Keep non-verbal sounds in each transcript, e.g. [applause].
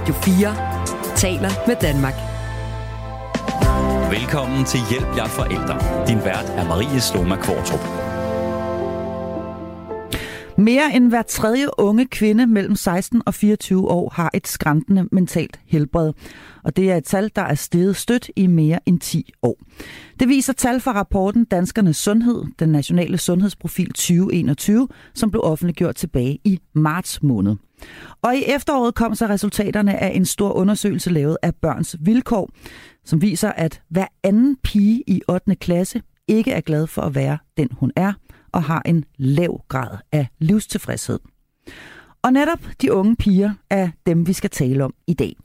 Radio 4 taler med Danmark. Velkommen til Hjælp jer forældre. Din vært er Marie Sloma Kvartrup. Mere end hver tredje unge kvinde mellem 16 og 24 år har et skræntende mentalt helbred. Og det er et tal, der er steget stødt i mere end 10 år. Det viser tal fra rapporten Danskernes Sundhed, den nationale sundhedsprofil 2021, som blev offentliggjort tilbage i marts måned. Og i efteråret kom så resultaterne af en stor undersøgelse lavet af børns vilkår, som viser, at hver anden pige i 8. klasse ikke er glad for at være den, hun er, og har en lav grad af livstilfredshed. Og netop de unge piger er dem, vi skal tale om i dag.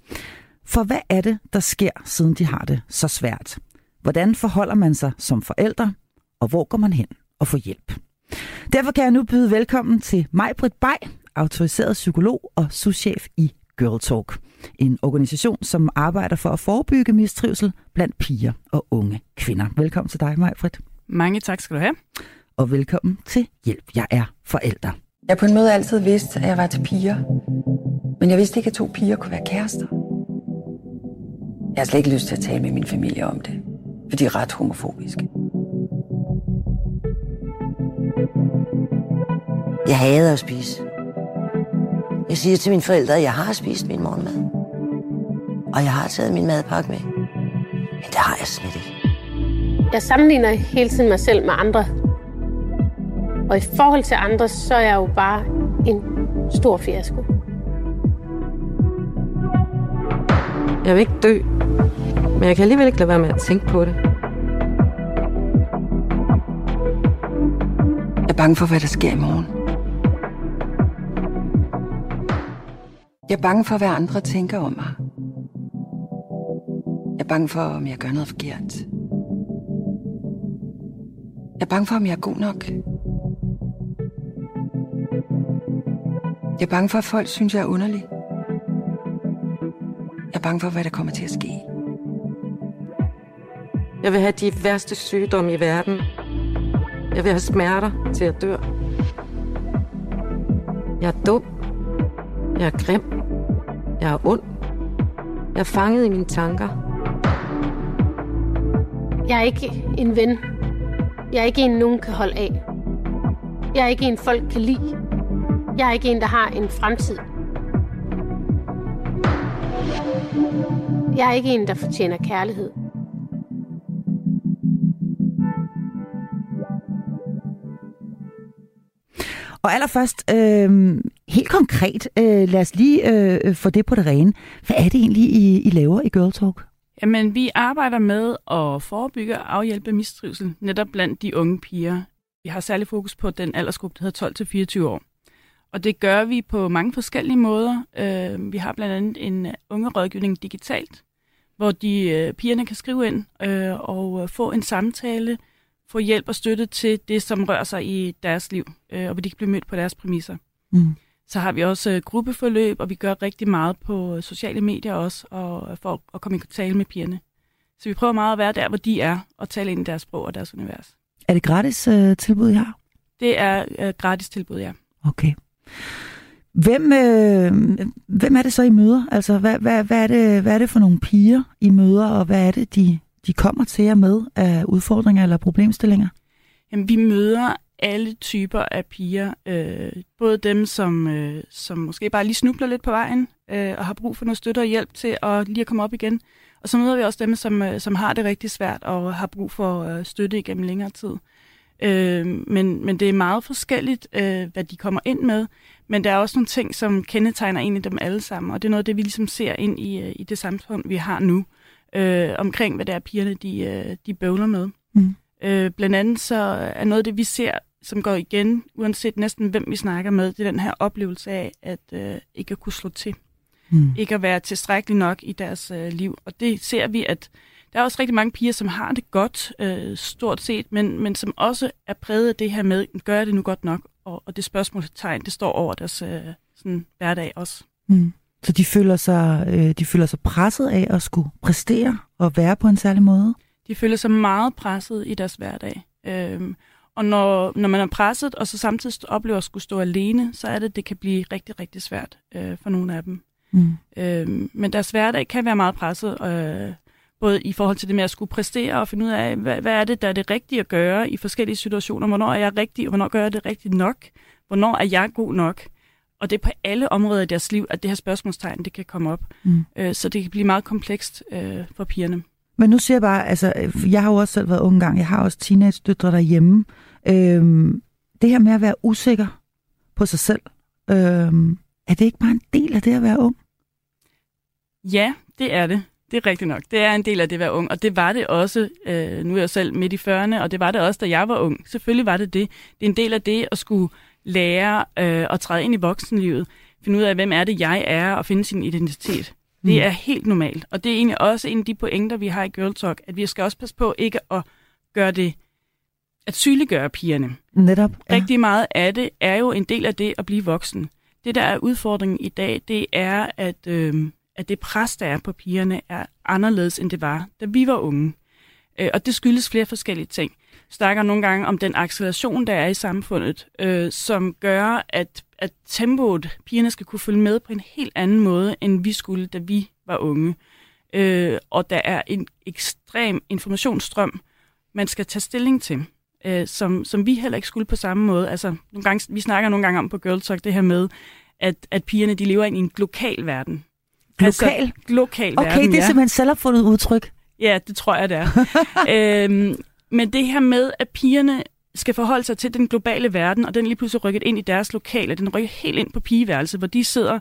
For hvad er det, der sker, siden de har det så svært? Hvordan forholder man sig som forældre, og hvor går man hen og får hjælp? Derfor kan jeg nu byde velkommen til Majbrit Bay, autoriseret psykolog og souschef i Girl Talk. En organisation, som arbejder for at forebygge mistrivsel blandt piger og unge kvinder. Velkommen til dig, Majbrit. Mange tak skal du have. Og velkommen til Hjælp, jeg er forælder. Jeg på en måde altid vidste, at jeg var til piger. Men jeg vidste ikke, at to piger kunne være kærester. Jeg har slet ikke lyst til at tale med min familie om det, for de er ret homofobiske. Jeg hader at spise. Jeg siger til mine forældre, at jeg har spist min morgenmad. Og jeg har taget min madpakke med. Men det har jeg slet ikke. Jeg sammenligner hele tiden mig selv med andre. Og i forhold til andre, så er jeg jo bare en stor fiasko. Jeg vil ikke dø, men jeg kan alligevel ikke lade være med at tænke på det. Jeg er bange for, hvad der sker i morgen. Jeg er bange for, hvad andre tænker om mig. Jeg er bange for, om jeg gør noget forkert. Jeg er bange for, om jeg er god nok. Jeg er bange for, at folk synes, jeg er underlig. Jeg er bange for, hvad der kommer til at ske. Jeg vil have de værste sygdomme i verden. Jeg vil have smerter til at dø. Jeg er dum. Jeg er grim. Jeg er ond. Jeg er fanget i mine tanker. Jeg er ikke en ven. Jeg er ikke en, nogen kan holde af. Jeg er ikke en, folk kan lide. Jeg er ikke en, der har en fremtid. Jeg er ikke en, der fortjener kærlighed. Og allerførst, øh, helt konkret, øh, lad os lige øh, få det på det rene. Hvad er det egentlig, I, I laver i Girl Talk? Jamen, vi arbejder med at forebygge og afhjælpe mistrivsel netop blandt de unge piger. Vi har særlig fokus på den aldersgruppe, der hedder 12-24 år. Og det gør vi på mange forskellige måder. Øh, vi har blandt andet en unge rådgivning digitalt, hvor de øh, pigerne kan skrive ind øh, og få en samtale, få hjælp og støtte til det, som rører sig i deres liv, øh, og hvor de kan blive mødt på deres præmisser. Mm. Så har vi også øh, gruppeforløb, og vi gør rigtig meget på sociale medier også, og for at komme i tale med pigerne. Så vi prøver meget at være der, hvor de er, og tale ind i deres sprog og deres univers. Er det gratis øh, tilbud, I har? Det er øh, gratis tilbud, ja. Okay. Hvem, øh, hvem er det så, I møder? Altså, hvad, hvad, hvad, er det, hvad er det for nogle piger, I møder, og hvad er det, de, de kommer til jer med af udfordringer eller problemstillinger? Jamen, vi møder alle typer af piger. Øh, både dem, som, øh, som måske bare lige snubler lidt på vejen, øh, og har brug for noget støtte og hjælp til at lige at komme op igen. Og så møder vi også dem, som, øh, som har det rigtig svært og har brug for øh, støtte igennem længere tid. Øh, men, men det er meget forskelligt, øh, hvad de kommer ind med. Men der er også nogle ting, som kendetegner egentlig dem alle sammen. Og det er noget af det, vi ligesom ser ind i, øh, i det samfund, vi har nu. Øh, omkring, hvad det er, pigerne de, øh, de bøvler med. Mm. Øh, blandt andet så er noget af det, vi ser, som går igen, uanset næsten hvem vi snakker med, det er den her oplevelse af, at øh, ikke at kunne slå til. Mm. Ikke at være tilstrækkelig nok i deres øh, liv. Og det ser vi, at der er også rigtig mange piger, som har det godt, øh, stort set, men, men som også er præget af det her med, gør jeg det nu godt nok? Og, og det spørgsmålstegn, det står over deres øh, sådan, hverdag også. Mm. Så de føler, sig, øh, de føler sig presset af at skulle præstere og være på en særlig måde? De føler sig meget presset i deres hverdag. Øhm, og når, når man er presset, og så samtidig oplever at skulle stå alene, så er det, det kan blive rigtig, rigtig svært øh, for nogle af dem. Mm. Øh, men deres hverdag kan være meget presset, øh, både i forhold til det med at skulle præstere og finde ud af, hvad, hvad er det, der er det rigtige at gøre i forskellige situationer. Hvornår er jeg rigtig, og hvornår gør jeg det rigtigt nok? Hvornår er jeg god nok? Og det er på alle områder i deres liv, at det her spørgsmålstegn det kan komme op. Mm. Øh, så det kan blive meget komplekst øh, for pigerne. Men nu siger jeg bare, altså, jeg har jo også selv været ung gang, jeg har også teenage-døtre derhjemme. Øhm, det her med at være usikker på sig selv, øhm, er det ikke bare en del af det at være ung? Ja, det er det. Det er rigtigt nok. Det er en del af det at være ung, og det var det også, øh, nu er jeg selv midt i 40'erne, og det var det også, da jeg var ung. Selvfølgelig var det det. Det er en del af det at skulle lære øh, at træde ind i voksenlivet, finde ud af, hvem er det, jeg er, og finde sin identitet. Det Mm. er helt normalt, og det er egentlig også en af de pointer, vi har i Girl Talk, at vi skal også passe på ikke at gøre det, at sygeliggøre pigerne. Netop. Ja. Rigtig meget af det er jo en del af det at blive voksen. Det, der er udfordringen i dag, det er, at, øh, at det pres, der er på pigerne, er anderledes, end det var, da vi var unge. Øh, og det skyldes flere forskellige ting. Snakker nogle gange om den acceleration, der er i samfundet, øh, som gør, at, at tempoet, pigerne skal kunne følge med på en helt anden måde, end vi skulle, da vi var unge. Øh, og der er en ekstrem informationsstrøm, man skal tage stilling til øh, som, som vi heller ikke skulle på samme måde. Altså, nogle gange, vi snakker nogle gange om på Girl Talk det her med, at, at pigerne de lever ind i en lokal verden. Lokal? Altså, lokal Okay, verden, det er ja. simpelthen selvopfundet udtryk. Ja, det tror jeg, det er. [laughs] øhm, men det her med, at pigerne skal forholde sig til den globale verden, og den lige pludselig rykket ind i deres lokale, den rykker helt ind på pigeværelset, hvor de sidder,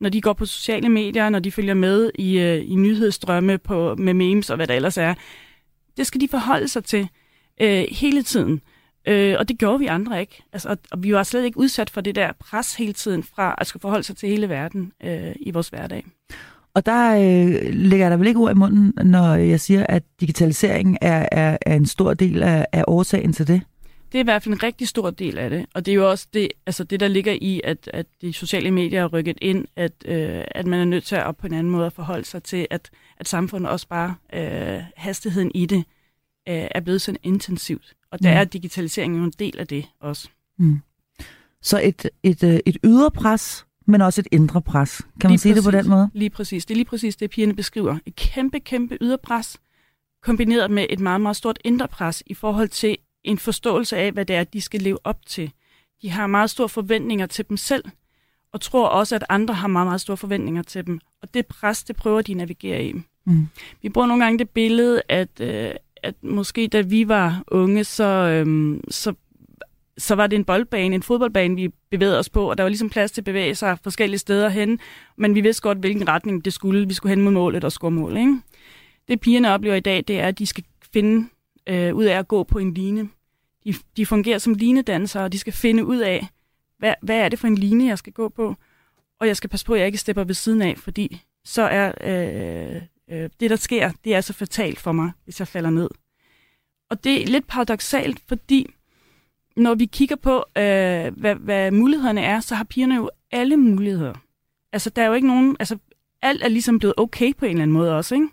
når de går på sociale medier, når de følger med i, øh, i nyhedsstrømme på, med memes og hvad der ellers er. Det skal de forholde sig til øh, hele tiden. Øh, og det gjorde vi andre ikke. Altså, og, og vi var slet ikke udsat for det der pres hele tiden fra at skulle forholde sig til hele verden øh, i vores hverdag. Og der øh, lægger jeg der vel ikke ord i munden, når jeg siger, at digitalisering er, er, er en stor del af, af årsagen til det. Det er i hvert fald en rigtig stor del af det, og det er jo også det, altså det der ligger i, at, at de sociale medier er rykket ind, at, øh, at man er nødt til at på en anden måde at forholde sig til, at, at samfundet også bare, øh, hastigheden i det, øh, er blevet sådan intensivt. Og der Mm. er digitaliseringen jo en del af det også. Mm. Så et, et, øh, et ydre pres, men også et indre pres. Kan man Lige sige det på præcis. den måde? Lige præcis. Det er lige præcis det, pigerne beskriver. Et kæmpe, kæmpe yderpres, kombineret med et meget, meget stort indre pres i forhold til en forståelse af, hvad det er, de skal leve op til. De har meget store forventninger til dem selv, og tror også, at andre har meget, meget store forventninger til dem. Og det pres, det prøver de at navigere i. Mm. Vi bruger nogle gange det billede, at, øh, at måske da vi var unge, så, øhm, så, så var det en boldbane, en fodboldbane, vi bevægede os på, og der var ligesom plads til at bevæge sig forskellige steder hen, men vi vidste godt, hvilken retning det skulle. Vi skulle hen mod målet og score mål. Ikke? Det pigerne oplever i dag, det er, at de skal finde øh, ud af at gå på en line. De, de fungerer som linedansere, og de skal finde ud af, hvad, hvad er det for en line, jeg skal gå på, og jeg skal passe på, at jeg ikke stepper ved siden af, fordi så er øh, øh, det, der sker, det er så fatalt for mig, hvis jeg falder ned. Og det er lidt paradoxalt, fordi når vi kigger på, øh, hvad, hvad mulighederne er, så har pigerne jo alle muligheder. Altså, der er jo ikke nogen... Altså, alt er ligesom blevet okay på en eller anden måde også, ikke?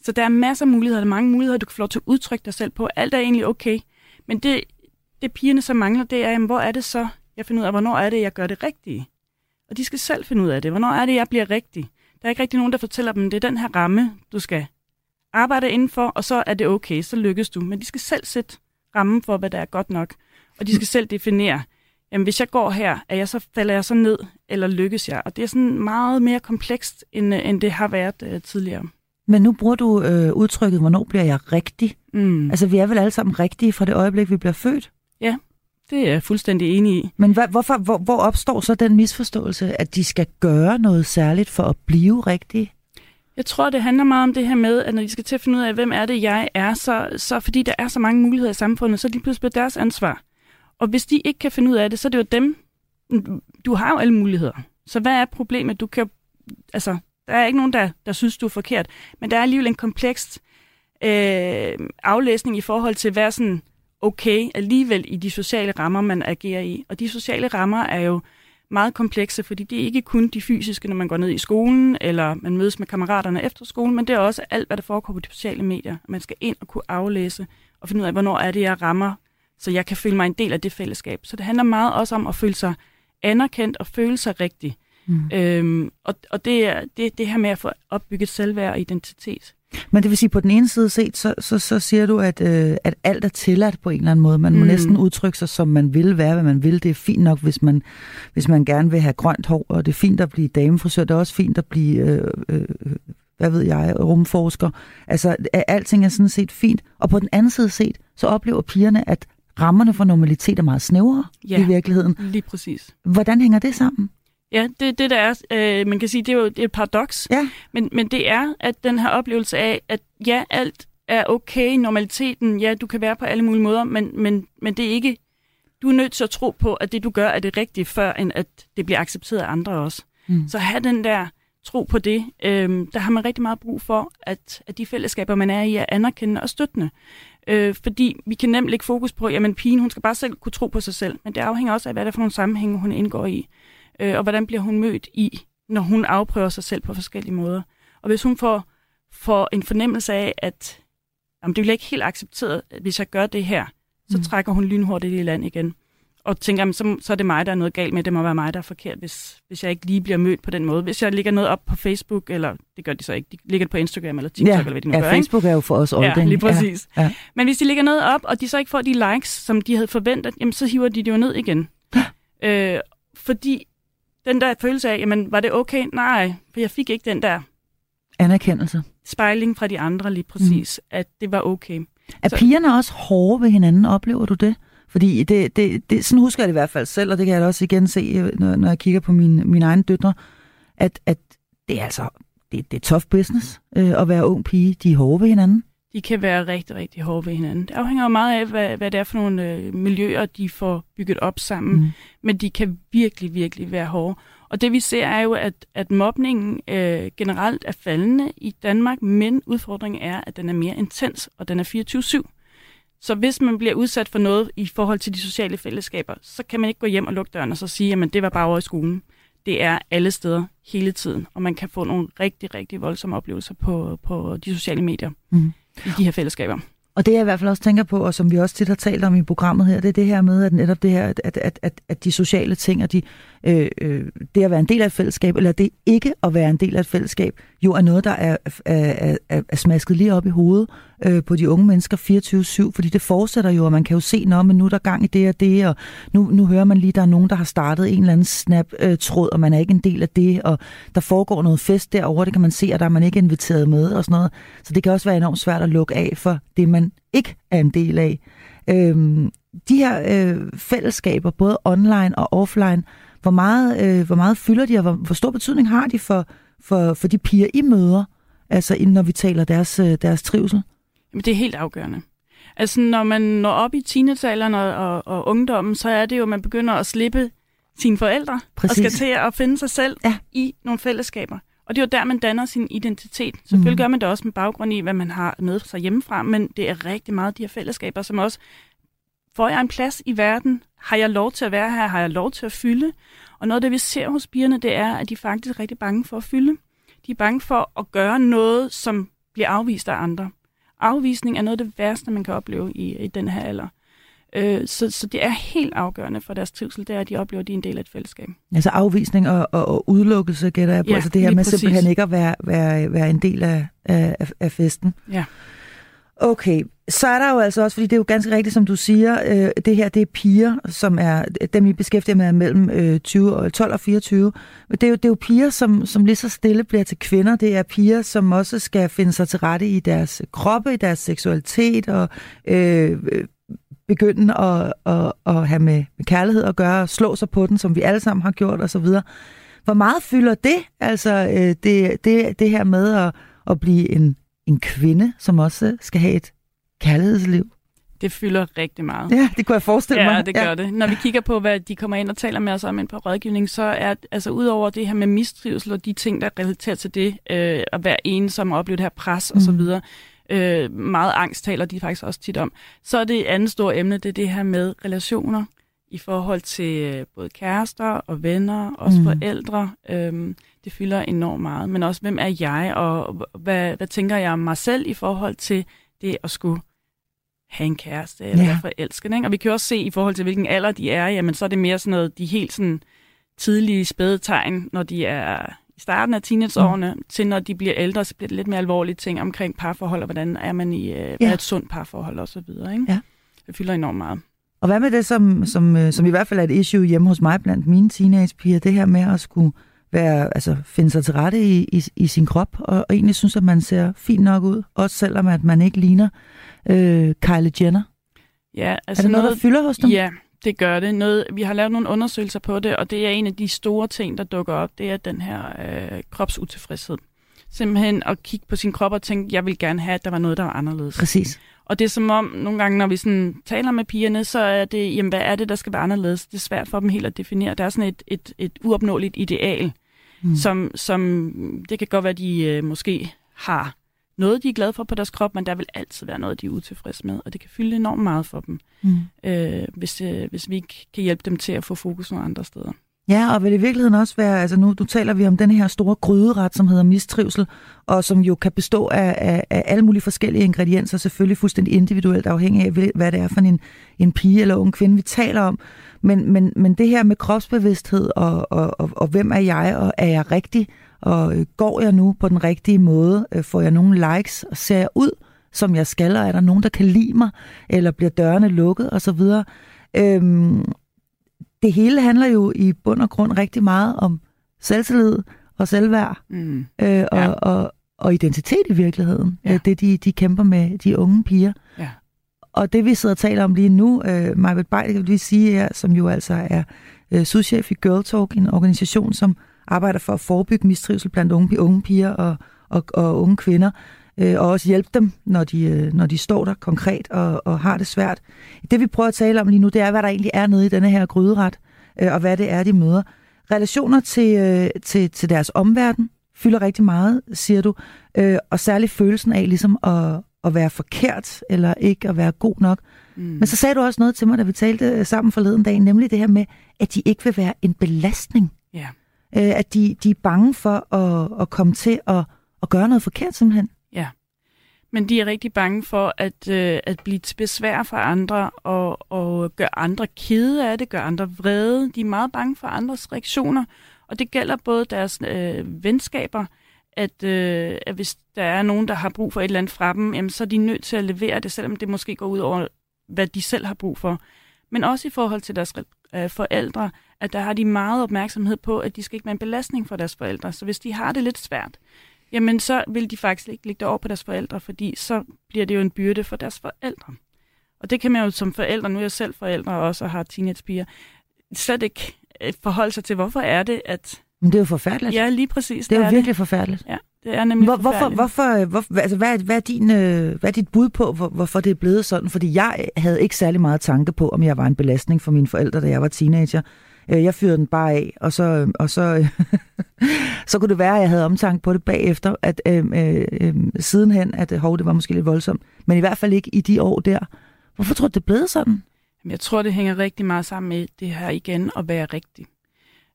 Så der er masser af muligheder, der er mange muligheder, du kan få lov til at udtrykke dig selv på. Alt er egentlig okay. Men det, det pigerne så mangler, det er, jamen, hvor er det så, jeg finder ud af, hvornår er det, jeg gør det rigtige? Og de skal selv finde ud af det. Hvornår er det, jeg bliver rigtig? Der er ikke rigtig nogen, der fortæller dem, det er den her ramme, du skal arbejde indenfor, og så er det okay, så lykkes du. Men de skal selv sætte rammen for, hvad der er godt nok. Og de skal selv definere, jamen hvis jeg går her, er jeg så, falder jeg så ned, eller lykkes jeg? Og det er sådan meget mere komplekst, end, øh, end det har været uh, tidligere. Men nu bruger du øh, udtrykket, hvornår bliver jeg rigtig? Mm. Altså, vi er vel alle sammen rigtige fra det øjeblik, vi bliver født. Det er jeg fuldstændig enig i. Men hvad, hvorfor, hvor, hvor opstår så den misforståelse, at de skal gøre noget særligt for at blive rigtige? Jeg tror, det handler meget om det her med, at når de skal til at finde ud af, hvem er det, jeg er, så, så fordi der er så mange muligheder i samfundet, så er det lige pludselig deres ansvar. Og hvis de ikke kan finde ud af det, så er det jo dem. Du har jo alle muligheder. Så hvad er problemet? Du kan, altså, der er ikke nogen, der, der synes, du er forkert. Men der er alligevel en kompleks øh, aflæsning i forhold til, hvad sådan okay alligevel i de sociale rammer, man agerer i. Og de sociale rammer er jo meget komplekse, fordi det er ikke kun de fysiske, når man går ned i skolen, eller man mødes med kammeraterne efter skolen, men det er også alt, hvad der foregår på de sociale medier. Man skal ind og kunne aflæse og finde ud af, hvornår er det, jeg rammer, så jeg kan føle mig en del af det fællesskab. Så det handler meget også om at føle sig anerkendt og føle sig rigtig. Mm. Øhm, og og det er det, det her med at få opbygget selvværd og identitet. Men det vil sige, på den ene side set, så, så, så siger du, at, øh, at alt er tilladt på en eller anden måde. Man må Mm. næsten udtrykke sig, som man vil være, hvad man vil. Det er fint nok, hvis man, hvis man gerne vil have grønt hår, og det er fint at blive damefrisør. Det er også fint at blive, øh, øh, hvad ved jeg, rumforsker. Altså, alting er sådan set fint. Og på den anden side set, så oplever pigerne, at rammerne for normalitet er meget snævere Ja. i virkeligheden. Lige præcis. Hvordan hænger det sammen? Ja, det det, der er, øh, man kan sige, det er jo det er et paradoks. Ja. Men, men det er, at den her oplevelse af, at ja, alt er okay, normaliteten, ja, du kan være på alle mulige måder, men, men, men det er ikke, du er nødt til at tro på, at det du gør er det rigtige, før end at det bliver accepteret af andre også. Mm. Så have den der tro på det, øh, der har man rigtig meget brug for, at, at de fællesskaber, man er i, er anerkendende og støttende. Øh, fordi vi kan nemt lægge fokus på, jamen pigen, hun skal bare selv kunne tro på sig selv, men det afhænger også af, hvad det er for nogle sammenhænge, hun indgår i, øh, og hvordan bliver hun mødt i, når hun afprøver sig selv på forskellige måder. Og hvis hun får, får en fornemmelse af, at jamen, det bliver ikke helt accepteret, hvis jeg gør det her, så Mm. trækker hun lynhurtigt i land igen. Og tænker, jamen, så, så er det mig, der er noget galt med. Det må være mig, der er forkert, hvis, hvis jeg ikke lige bliver mødt på den måde. Hvis jeg lægger noget op på Facebook, eller det gør de så ikke, de lægger det på Instagram eller TikTok, ja, eller hvad de nu ja gør, ikke? Facebook er jo for os Ja, olding. lige præcis. Ja, ja. Men hvis de lægger noget op, og de så ikke får de likes, som de havde forventet, jamen så hiver de det jo ned igen. øh, fordi den der følelse af, jamen var det okay? Nej, for jeg fik ikke den der Anerkendelse. spejling fra de andre lige præcis, mm. at det var okay. Er Så- pigerne også hårde ved hinanden? Oplever du det? Fordi det, det, det, sådan husker jeg det i hvert fald selv, og det kan jeg da også igen se, øh, når, når jeg kigger på mine, mine egne døtre, at, at det er altså det, det er tough business øh, at være ung pige. De er hårde ved hinanden. De kan være rigtig, rigtig hårde ved hinanden. Det afhænger jo meget af, hvad, hvad det er for nogle øh, miljøer, de får bygget op sammen. Mm. Men de kan virkelig, virkelig være hårde. Og det vi ser er jo, at, at mobningen øh, generelt er faldende i Danmark, men udfordringen er, at den er mere intens, og den er 24-7. Så hvis man bliver udsat for noget i forhold til de sociale fællesskaber, så kan man ikke gå hjem og lukke døren og så sige, at det var bare over i skolen. Det er alle steder, hele tiden, og man kan få nogle rigtig, rigtig voldsomme oplevelser på, på de sociale medier Mhm i de her fællesskaber. Og det jeg i hvert fald også tænker på, og som vi også tit har talt om i programmet her, det er det her med, at netop det her, at, at, at, at de sociale ting, og de, øh, øh, det at være en del af et fællesskab, eller det ikke at være en del af et fællesskab, jo er noget, der er, er, er, er smasket lige op i hovedet øh, på de unge mennesker 24-7, fordi det fortsætter jo, og man kan jo se, når men nu er der gang i det og det, og nu, nu hører man lige, der er nogen, der har startet en eller anden snap-tråd, og man er ikke en del af det, og der foregår noget fest derovre, det kan man se, og der er man ikke inviteret med, og sådan noget. Så det kan også være enormt svært at lukke af for det, man ikke er en del af. Øhm, de her øh, fællesskaber, både online og offline, hvor meget, øh, hvor meget fylder de, og hvor, hvor stor betydning har de for, for, for de piger, I møder, altså når vi taler deres, øh, deres trivsel? Jamen, det er helt afgørende. Altså, når man når op i teenagealderen og, og, og ungdommen, så er det jo, at man begynder at slippe sine forældre, Præcis. og skal til at finde sig selv Ja. i nogle fællesskaber. Og det er jo der, man danner sin identitet. Selvfølgelig Mhm. gør man det også med baggrund i, hvad man har med sig hjemmefra, men det er rigtig meget de her fællesskaber, som også, får jeg en plads i verden? Har jeg lov til at være her? Har jeg lov til at fylde? Og noget af det, vi ser hos pigerne, det er, at de faktisk er rigtig bange for at fylde. De er bange for at gøre noget, som bliver afvist af andre. Afvisning er noget af det værste, man kan opleve i, i den her alder. Øh, så, så det er helt afgørende for deres trivsel, det er, at de oplever, at de er en del af et fællesskab. Altså afvisning og, og, og udelukkelse, gætter jeg på. Ja, altså det her med præcis. simpelthen ikke at være, være, være en del af, af- af festen. Ja. Okay, så er der jo altså også, fordi det er jo ganske rigtigt, som du siger, øh, det her det er piger, som er dem, vi beskæftiger med mellem øh, 20 og 12 og 24. Men det er jo, det er jo piger, som, som lige så stille bliver til kvinder. Det er piger, som også skal finde sig til rette i deres kroppe, i deres seksualitet og øh, begynde at, at, at have med, med kærlighed at gøre, slå sig på den, som vi alle sammen har gjort osv. Hvor meget fylder det, altså øh, det, det, det her med at, at blive en, en kvinde, som også skal have et kærlighedsliv? Det fylder rigtig meget. Ja, det kunne jeg forestille Ja, mig. det gør det. Når vi kigger på, hvad de kommer ind og taler med os om ind på rådgivning, så er altså udover det her med mistrivsel og de ting, der relaterer til det, øh, at være ensom og opleve det her pres og så Mm. videre, øh, meget angst taler de faktisk også tit om, så er det et andet stort emne, det er det her med relationer i forhold til øh, både kærester og venner, også mm. forældre. Øhm, det fylder enormt meget. Men også, hvem er jeg, og hvad, hvad tænker jeg om mig selv i forhold til det at skulle have en kæreste eller Ja. være forelsket. Ikke? Og vi kan jo også se i forhold til, hvilken alder de er, jamen så er det mere sådan noget, de helt sådan tidlige spædetegn, når de er i starten af teenageårene, mm. til når de bliver ældre, så bliver det lidt mere alvorlige ting omkring parforhold, og hvordan er man i øh, ja. et sundt parforhold og så videre. Ikke? Ja. Det fylder enormt meget. Og hvad med det, som, som, øh, som i hvert fald er et issue hjemme hos mig blandt mine teenagepiger, det her med at skulle være, altså, finde sig til rette i, i, i sin krop, og, og egentlig synes, at man ser fint nok ud, også selvom at man ikke ligner øh, Kylie Jenner. Ja, altså er det noget, noget, der fylder hos dem? Ja, det gør det. Noget, vi har lavet nogle undersøgelser på det, og det er en af de store ting, der dukker op, det er den her øh, kropsutilfredshed. Simpelthen at kigge på sin krop og tænke, jeg vil gerne have, at der var noget, der var anderledes. Præcis. Og det er som om, nogle gange, når vi sådan taler med pigerne, så er det, jamen, hvad er det, der skal være anderledes? Det er svært for dem helt at definere. Der er sådan et, et, et uopnåeligt ideal, mm. som, som det kan godt være, de øh, måske har noget, de er glade for på deres krop, men der vil altid være noget, de er utilfredse med, og det kan fylde enormt meget for dem, mm. øh, hvis, øh, hvis vi ikke kan hjælpe dem til at få fokus nogle andre steder. Ja, og vil i virkeligheden også være, altså nu du taler vi om den her store gryderet, som hedder mistrivsel, og som jo kan bestå af, af, af alle mulige forskellige ingredienser, selvfølgelig fuldstændig individuelt afhængig af, hvad det er for en, en pige eller ung kvinde, vi taler om. Men, men, men det her med kropsbevidsthed, og, og, og, og hvem er jeg, og er jeg rigtig, og øh, går jeg nu på den rigtige måde, øh, får jeg nogle likes, og ser jeg ud, som jeg skal, og er der nogen, der kan lide mig, eller bliver dørene lukket, osv., øhm, det hele handler jo i bund og grund rigtig meget om selvtillid og selvværd Mm. øh, og, Ja. og, og identitet i virkeligheden. Ja. Ja. Det de, de kæmper med, de unge piger. Ja. Og det vi sidder og taler om lige nu, øh, Majbet Bay, kan vi sige her, som jo altså er øh, sudchef i Girl Talk, en organisation, som arbejder for at forebygge mistrivsel blandt unge, unge piger og, og, og unge kvinder, øh, og også hjælpe dem, når de, øh, når de står der konkret og, og har det svært. Det vi prøver at tale om lige nu, det er, hvad der egentlig er nede i denne her gryderet, øh, og hvad det er, de møder. Relationer til, øh, til, til deres omverden fylder rigtig meget, siger du, øh, og særligt følelsen af ligesom at, at være forkert, eller ikke at være god nok. Mm. Men så sagde du også noget til mig, da vi talte øh, sammen forleden dag, nemlig det her med, at de ikke vil være en belastning. Ja. Øh, at de, de er bange for at, at komme til at, at gøre noget forkert simpelthen. Men de er rigtig bange for at, øh, at blive til besvær for andre og, og gøre andre kede af det, gøre andre vrede. De er meget bange for andres reaktioner, og det gælder både deres øh, venskaber, at, øh, at hvis der er nogen, der har brug for et eller andet fra dem, jamen, så er de nødt til at levere det, selvom det måske går ud over, hvad de selv har brug for. Men også i forhold til deres øh, forældre, at der har de meget opmærksomhed på, at de skal ikke være en belastning for deres forældre. Så hvis de har det lidt svært, jamen så vil de faktisk ikke lægge det over på deres forældre, fordi så bliver det jo en byrde for deres forældre. Og det kan man jo som forældre, nu er jeg selv forældre også og har teenagepiger, slet ikke øh, forholde sig til, hvorfor er det, at... Men det er jo forfærdeligt. Ja, lige præcis. det er jo er virkelig forfærdeligt. Ja, det er nemlig Hvor, hvorfor, hvorfor, hvorfor, altså, hvad, er, hvad, er din, øh, hvad er dit bud på, hvor, hvorfor det er blevet sådan? Fordi jeg havde ikke særlig meget tanke på, om jeg var en belastning for mine forældre, da jeg var teenager. Øh, jeg fyrede den bare af, og så, øh, og så, øh, [laughs] så kunne det være, at jeg havde omtanke på det bagefter, at øh, øh, sidenhen, at hov, det var måske lidt voldsomt. Men i hvert fald ikke i de år der. Hvorfor tror du, det blev sådan? Jeg tror, det hænger rigtig meget sammen med det her igen at være rigtig.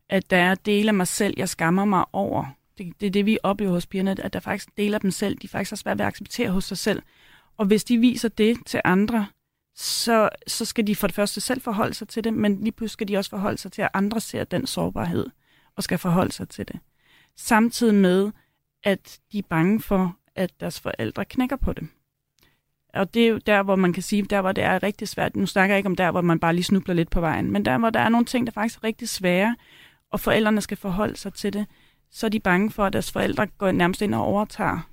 At der er dele af mig selv, jeg skammer mig over. Det, det er det, vi oplever hos pigerne, at der faktisk deler dem selv. De faktisk har svært ved at acceptere hos sig selv. Og hvis de viser det til andre, så, så skal de for det første selv forholde sig til det, men lige pludselig skal de også forholde sig til, at andre ser den sårbarhed og skal forholde sig til det. Samtidig med, at de er bange for, at deres forældre knækker på dem. Og det er jo der, hvor man kan sige, der hvor det er rigtig svært. Nu snakker jeg ikke om der, hvor man bare lige snubler lidt på vejen, men der, hvor der er nogle ting, der faktisk er rigtig svære, og forældrene skal forholde sig til det, så er de bange for, at deres forældre går nærmest ind og overtager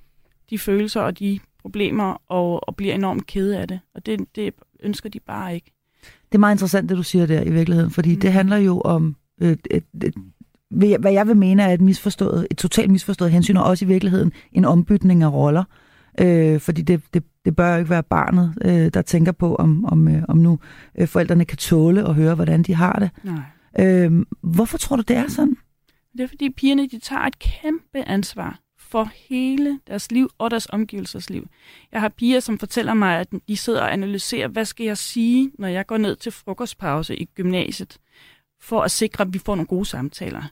de følelser og de problemer, og, og bliver enormt kede af det. Og det, det ønsker de bare ikke. Det er meget interessant, det du siger der i virkeligheden, fordi mm. det handler jo om, øh, et, et, hvad hvad jeg vil mene er et misforstået, et totalt misforstået hensyn, og også i virkeligheden en ombytning af roller. Øh, fordi det, det, det bør jo ikke være barnet, øh, der tænker på, om, om, øh, om nu øh, forældrene kan tåle at høre, hvordan de har det. Nej. Øh, hvorfor tror du, det er sådan? Det er fordi pigerne de tager et kæmpe ansvar for hele deres liv og deres omgivelsers liv. Jeg har piger, som fortæller mig, at de sidder og analyserer, hvad skal jeg sige, når jeg går ned til frokostpause i gymnasiet, for at sikre, at vi får nogle gode samtaler.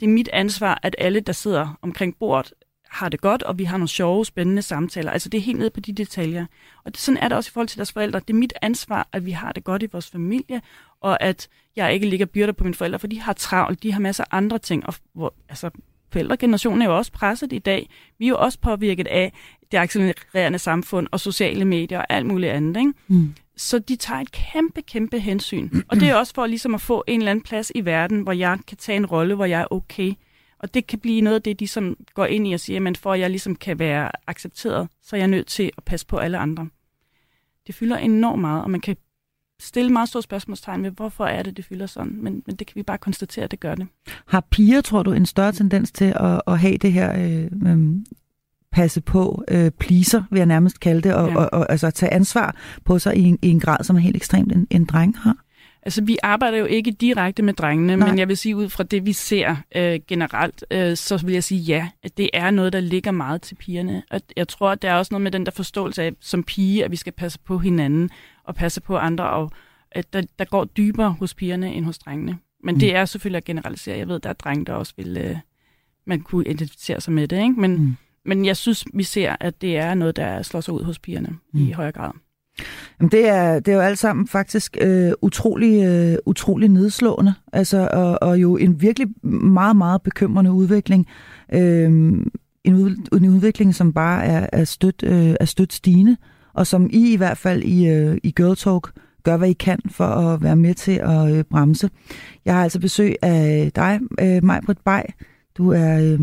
Det er mit ansvar, at alle, der sidder omkring bordet, har det godt, og vi har nogle sjove, spændende samtaler. Altså det er helt ned på de detaljer. Og det, sådan er det også i forhold til deres forældre. Det er mit ansvar, at vi har det godt i vores familie, og at jeg ikke ligger byrder på mine forældre, for de har travlt, de har masser af andre ting. Og hvor, altså, forældregenerationen er jo også presset i dag. Vi er jo også påvirket af det accelererende samfund og sociale medier og alt muligt andet. Ikke? Mm. Så de tager et kæmpe, kæmpe hensyn. Og det er også for ligesom at få en eller anden plads i verden, hvor jeg kan tage en rolle, hvor jeg er okay. Og det kan blive noget af det, de som går ind i og siger, men for at jeg ligesom kan være accepteret, så er jeg nødt til at passe på alle andre. Det fylder enormt meget, og man kan stille meget store spørgsmålstegn med, hvorfor er det, det fylder sådan. Men, men det kan vi bare konstatere, at det gør det. Har piger, tror du, en større tendens til at, at have det her øh, øh, passe på, øh, pleaser, vil jeg nærmest kalde det, og, ja. og, og altså tage ansvar på sig i en, i en grad, som er helt ekstremt en, en dreng har? Altså, vi arbejder jo ikke direkte med drengene, Nej. men jeg vil sige, ud fra det, vi ser øh, generelt, øh, så vil jeg sige ja, at det er noget, der ligger meget til pigerne. Og jeg tror, at der er også noget med den der forståelse af, som pige, at vi skal passe på hinanden og passe på andre, og at der, der går dybere hos pigerne end hos drengene. Men mm. det er selvfølgelig at generalisere. Jeg ved, der er drenge, der også vil, øh, man kunne identificere sig med det, ikke? Men, mm. men jeg synes, vi ser, at det er noget, der slår sig ud hos pigerne mm. i højere grad. Jamen det, er, det er jo alt sammen faktisk øh, utrolig, øh, utrolig nedslående, altså, og, og jo en virkelig meget, meget bekymrende udvikling. Øh, en, ud, en udvikling, som bare er, er, stødt, øh, er stødt stigende, og som I i hvert fald i, øh, i Girl Talk gør, hvad I kan for at være med til at øh, bremse. Jeg har altså besøg af dig, øh, Majbrit Bay. Du er øh,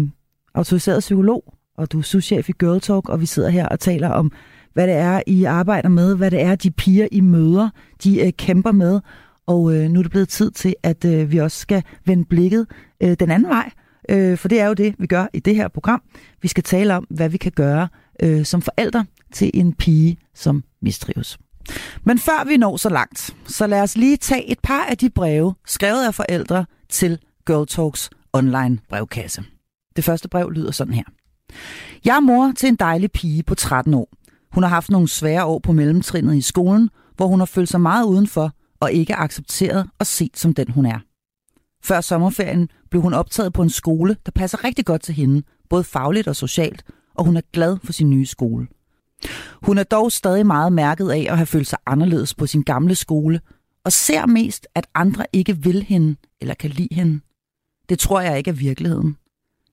autoriseret psykolog, og du er souschef i Girl Talk, og vi sidder her og taler om hvad det er, I arbejder med, hvad det er, de piger, I møder, de øh, kæmper med. Og øh, nu er det blevet tid til, at øh, vi også skal vende blikket øh, den anden vej. Øh, for det er jo det, vi gør i det her program. Vi skal tale om, hvad vi kan gøre øh, som forældre til en pige, som mistrives. Men før vi når så langt, så lad os lige tage et par af de breve, skrevet af forældre til Girl Talks online brevkasse. Det første brev lyder sådan her. Jeg er mor til en dejlig pige på 13 år. Hun har haft nogle svære år på mellemtrinnet i skolen, hvor hun har følt sig meget udenfor og ikke accepteret og set som den hun er. Før sommerferien blev hun optaget på en skole, der passer rigtig godt til hende, både fagligt og socialt, og hun er glad for sin nye skole. Hun er dog stadig meget mærket af at have følt sig anderledes på sin gamle skole, og ser mest, at andre ikke vil hende eller kan lide hende. Det tror jeg ikke er virkeligheden.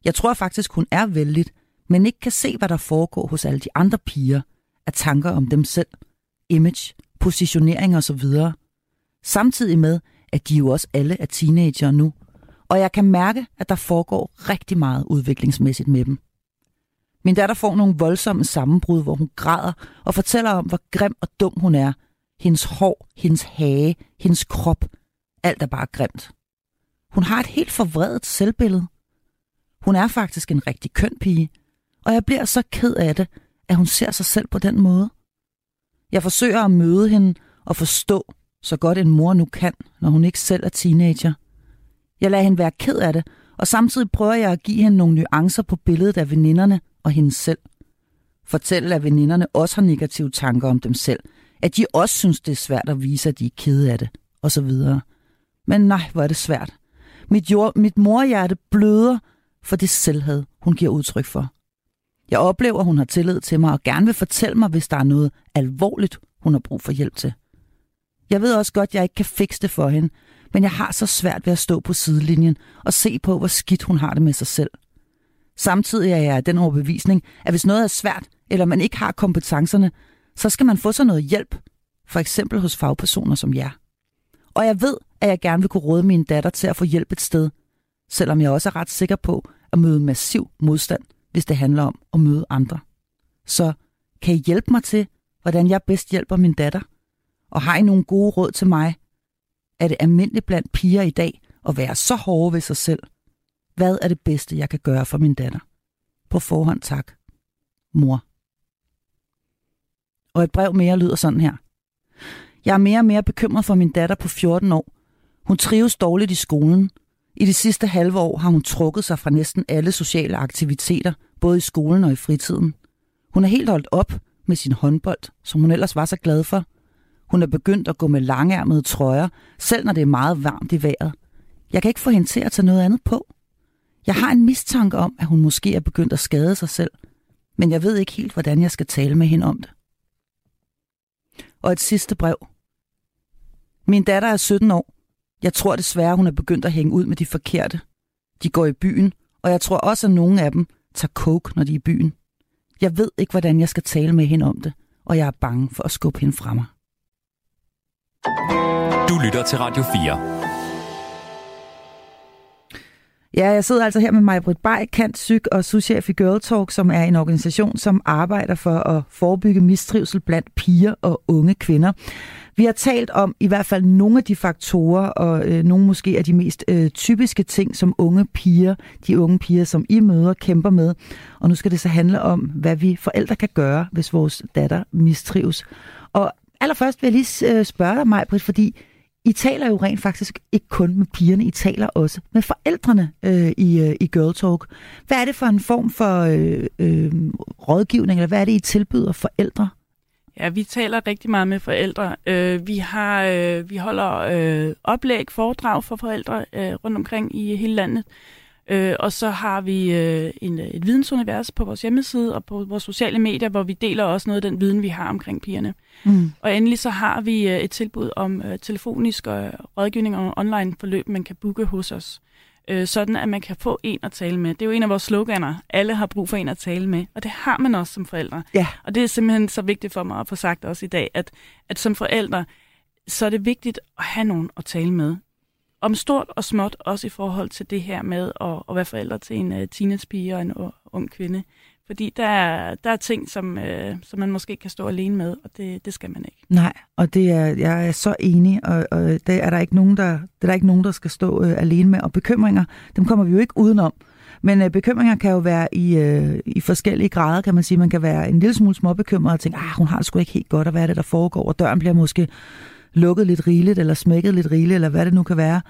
Jeg tror faktisk, hun er vældig, men ikke kan se, hvad der foregår hos alle de andre piger, af tanker om dem selv, image, positionering osv. Samtidig med, at de jo også alle er teenager nu, og jeg kan mærke, at der foregår rigtig meget udviklingsmæssigt med dem. Min datter får nogle voldsomme sammenbrud, hvor hun græder og fortæller om, hvor grim og dum hun er. Hendes hår, hendes hage, hendes krop. Alt er bare grimt. Hun har et helt forvredet selvbillede. Hun er faktisk en rigtig køn pige, og jeg bliver så ked af det, at hun ser sig selv på den måde. Jeg forsøger at møde hende og forstå, så godt en mor nu kan, når hun ikke selv er teenager. Jeg lader hende være ked af det, og samtidig prøver jeg at give hende nogle nuancer på billedet af veninderne og hende selv. Fortæl, at veninderne også har negative tanker om dem selv, at de også synes, det er svært at vise, at de er kede af det, og så videre. Men nej, hvor er det svært. Mit, jord, mit morhjerte bløder for det selvhed, hun giver udtryk for. Jeg oplever, hun har tillid til mig og gerne vil fortælle mig, hvis der er noget alvorligt, hun har brug for hjælp til. Jeg ved også godt, at jeg ikke kan fikse det for hende, men jeg har så svært ved at stå på sidelinjen og se på, hvor skidt hun har det med sig selv. Samtidig er jeg af den overbevisning, at hvis noget er svært, eller man ikke har kompetencerne, så skal man få sig noget hjælp, for eksempel hos fagpersoner som jer. Og jeg ved, at jeg gerne vil kunne råde min datter til at få hjælp et sted, selvom jeg også er ret sikker på at møde massiv modstand – hvis det handler om at møde andre. Så kan I hjælpe mig til, hvordan jeg bedst hjælper min datter? Og har I nogle gode råd til mig? Er det almindeligt blandt piger i dag at være så hårde ved sig selv? Hvad er det bedste, jeg kan gøre for min datter? På forhånd tak. Mor. Og et brev mere lyder sådan her. Jeg er mere og mere bekymret for min datter på 14 år. Hun trives dårligt i skolen, i de sidste halve år har hun trukket sig fra næsten alle sociale aktiviteter, både i skolen og i fritiden. Hun er helt holdt op med sin håndbold, som hun ellers var så glad for. Hun er begyndt at gå med langærmede trøjer, selv når det er meget varmt i vejret. Jeg kan ikke få hende til at tage noget andet på. Jeg har en mistanke om, at hun måske er begyndt at skade sig selv, men jeg ved ikke helt, hvordan jeg skal tale med hende om det. Og et sidste brev. Min datter er 17 år. Jeg tror desværre, hun er begyndt at hænge ud med de forkerte. De går i byen, og jeg tror også, at nogle af dem tager coke, når de er i byen. Jeg ved ikke, hvordan jeg skal tale med hende om det, og jeg er bange for at skubbe hende fra mig. Du lytter til Radio 4. Ja, jeg sidder altså her med mig, Britt Bay, kant psyk og souschef i Girl Talk, som er en organisation, som arbejder for at forebygge mistrivsel blandt piger og unge kvinder. Vi har talt om i hvert fald nogle af de faktorer, og øh, nogle måske af de mest øh, typiske ting, som unge piger, de unge piger, som I møder, kæmper med. Og nu skal det så handle om, hvad vi forældre kan gøre, hvis vores datter mistrives. Og allerførst vil jeg lige øh, spørge dig, Majbrit, fordi i taler jo rent faktisk ikke kun med pigerne, I taler også med forældrene øh, i, øh, i Girl Talk. Hvad er det for en form for øh, øh, rådgivning, eller hvad er det, I tilbyder forældre? Ja, vi taler rigtig meget med forældre. Øh, vi har øh, vi holder øh, oplæg, foredrag for forældre øh, rundt omkring i hele landet. Øh, og så har vi øh, en, et vidensunivers på vores hjemmeside og på vores sociale medier, hvor vi deler også noget af den viden, vi har omkring pigerne. Mm. Og endelig så har vi øh, et tilbud om øh, telefonisk og rådgivning og online forløb, man kan booke hos os. Øh, sådan at man kan få en at tale med. Det er jo en af vores sloganer. Alle har brug for en at tale med. Og det har man også som forældre. Ja. Og det er simpelthen så vigtigt for mig at få sagt også i dag, at, at som forældre, så er det vigtigt at have nogen at tale med om stort og småt, også i forhold til det her med at, at være forældre til en uh, teenagepige og en uh, ung kvinde. Fordi der er, der er ting, som, uh, som man måske kan stå alene med, og det, det skal man ikke. Nej, og det er, jeg er så enig, og, og det er der ikke nogen, der, det er der ikke nogen, der skal stå uh, alene med. Og bekymringer, dem kommer vi jo ikke udenom. Men øh, bekymringer kan jo være i, øh, i forskellige grader, kan man sige. Man kan være en lille smule småbekymret og tænke, ah, hun har det sgu ikke helt godt, og hvad er det, der foregår? Og døren bliver måske lukket lidt rigeligt, eller smækket lidt rigeligt, eller hvad det nu kan være.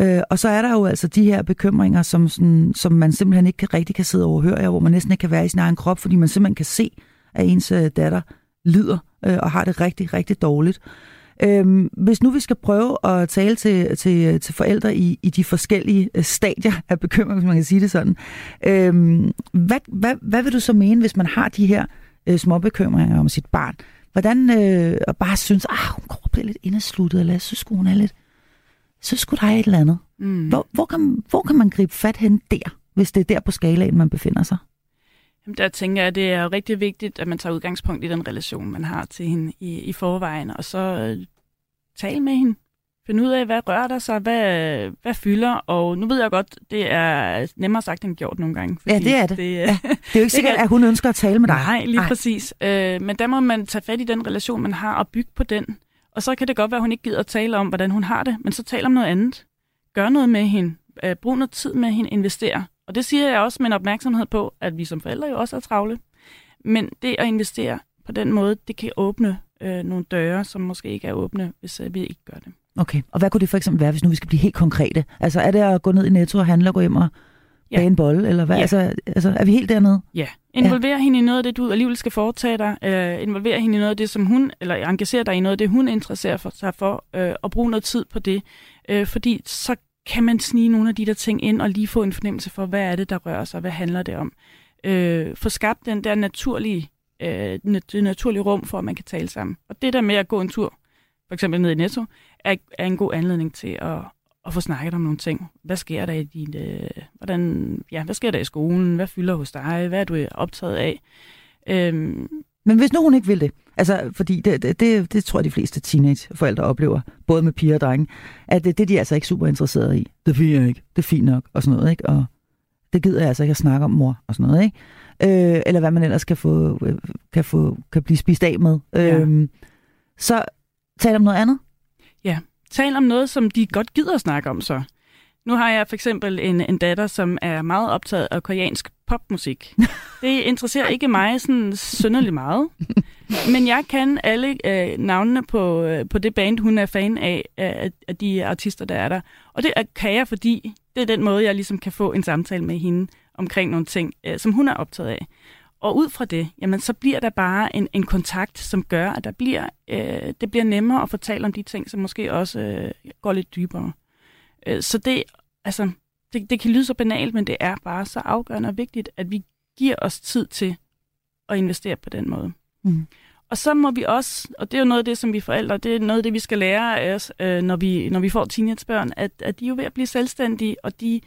Øh, og så er der jo altså de her bekymringer, som, sådan, som man simpelthen ikke rigtig kan sidde og overhøre, hvor man næsten ikke kan være i sin egen krop, fordi man simpelthen kan se, at ens øh, datter lider øh, og har det rigtig, rigtig dårligt. Øhm, hvis nu vi skal prøve at tale til, til, til forældre i, i de forskellige øh, stadier af bekymring, hvis man kan sige det sådan, øhm, hvad, hvad, hvad vil du så mene, hvis man har de her øh, små bekymringer om sit barn? Hvordan, øh, og bare synes, ah, hun går bliver lidt indesluttet, eller jeg synes, hun er lidt, så skulle der et eller andet. Mm. Hvor, hvor, kan, hvor kan man gribe fat hen der, hvis det er der på skalaen, man befinder sig? Jamen, der tænker jeg, at det er rigtig vigtigt, at man tager udgangspunkt i den relation, man har til hende i, i forvejen, og så øh, tale med hende. Finde ud af, hvad rører der sig, hvad, hvad fylder, og nu ved jeg godt, det er nemmere sagt end gjort nogle gange. Ja, det er det. Det, ja. det er jo ikke sikkert, at hun ønsker at tale med dig. Nej, lige Nej. præcis. Øh, men der må man tage fat i den relation, man har, og bygge på den. Og så kan det godt være, at hun ikke gider at tale om, hvordan hun har det, men så tal om noget andet. Gør noget med hende. Øh, brug noget tid med hende. Investere. Og det siger jeg også med en opmærksomhed på, at vi som forældre jo også er travle. Men det at investere på den måde, det kan åbne øh, nogle døre, som måske ikke er åbne, hvis øh, vi ikke gør det. Okay, og hvad kunne det for eksempel være, hvis nu vi skal blive helt konkrete? Altså er det at gå ned i Netto og handle og gå hjem og ja. bage en bolle, eller hvad? Ja. Altså, altså, er vi helt dernede? Ja. Involver ja. hende i noget af det, du alligevel skal foretage dig. Uh, involver hende i noget af det, som hun, eller engagere dig i noget af det, hun interesserer for, sig for, uh, og bruge noget tid på det. Uh, fordi så kan man snige nogle af de der ting ind, og lige få en fornemmelse for, hvad er det, der rører sig, hvad handler det om. Uh, få skabt den der naturlige, uh, det naturlige rum, for at man kan tale sammen. Og det der med at gå en tur, for eksempel ned i Netto, er, er en god anledning til at, at få snakket om nogle ting. Hvad sker der i din, øh, hvordan, ja, hvad sker der i skolen? Hvad fylder hos dig? Hvad er du optaget af? Øhm, men hvis nu hun ikke vil det, altså fordi det, det, det, det tror jeg de fleste teenageforældre oplever, både med piger og drenge, at det, det de er altså ikke super interesserede i. Det vil jeg ikke, det er fint nok, og sådan noget, ikke? Og det gider jeg altså ikke at snakke om mor, og sådan noget, ikke? Øh, eller hvad man ellers kan få, øh, kan få kan blive spist af med. Ja. Øhm, så tal om noget andet. Ja, tal om noget, som de godt gider at snakke om så. Nu har jeg for eksempel en, en datter, som er meget optaget af koreansk popmusik. [laughs] Det interesserer ikke mig sådan synderligt meget. Men jeg kan alle øh, navnene på, øh, på det band, hun er fan af, af, af de artister, der er der. Og det kan jeg, fordi det er den måde, jeg ligesom kan få en samtale med hende omkring nogle ting, øh, som hun er optaget af. Og ud fra det, jamen, så bliver der bare en, en kontakt, som gør, at der bliver, øh, det bliver nemmere at fortælle om de ting, som måske også øh, går lidt dybere. Øh, så det, altså, det, det kan lyde så banalt, men det er bare så afgørende og vigtigt, at vi giver os tid til at investere på den måde. Mm. Og så må vi også, og det er jo noget af det, som vi forældre, det er noget af det, vi skal lære af os, øh, når, vi, når vi får teenagebørn, at, at de er jo ved at blive selvstændige, og de,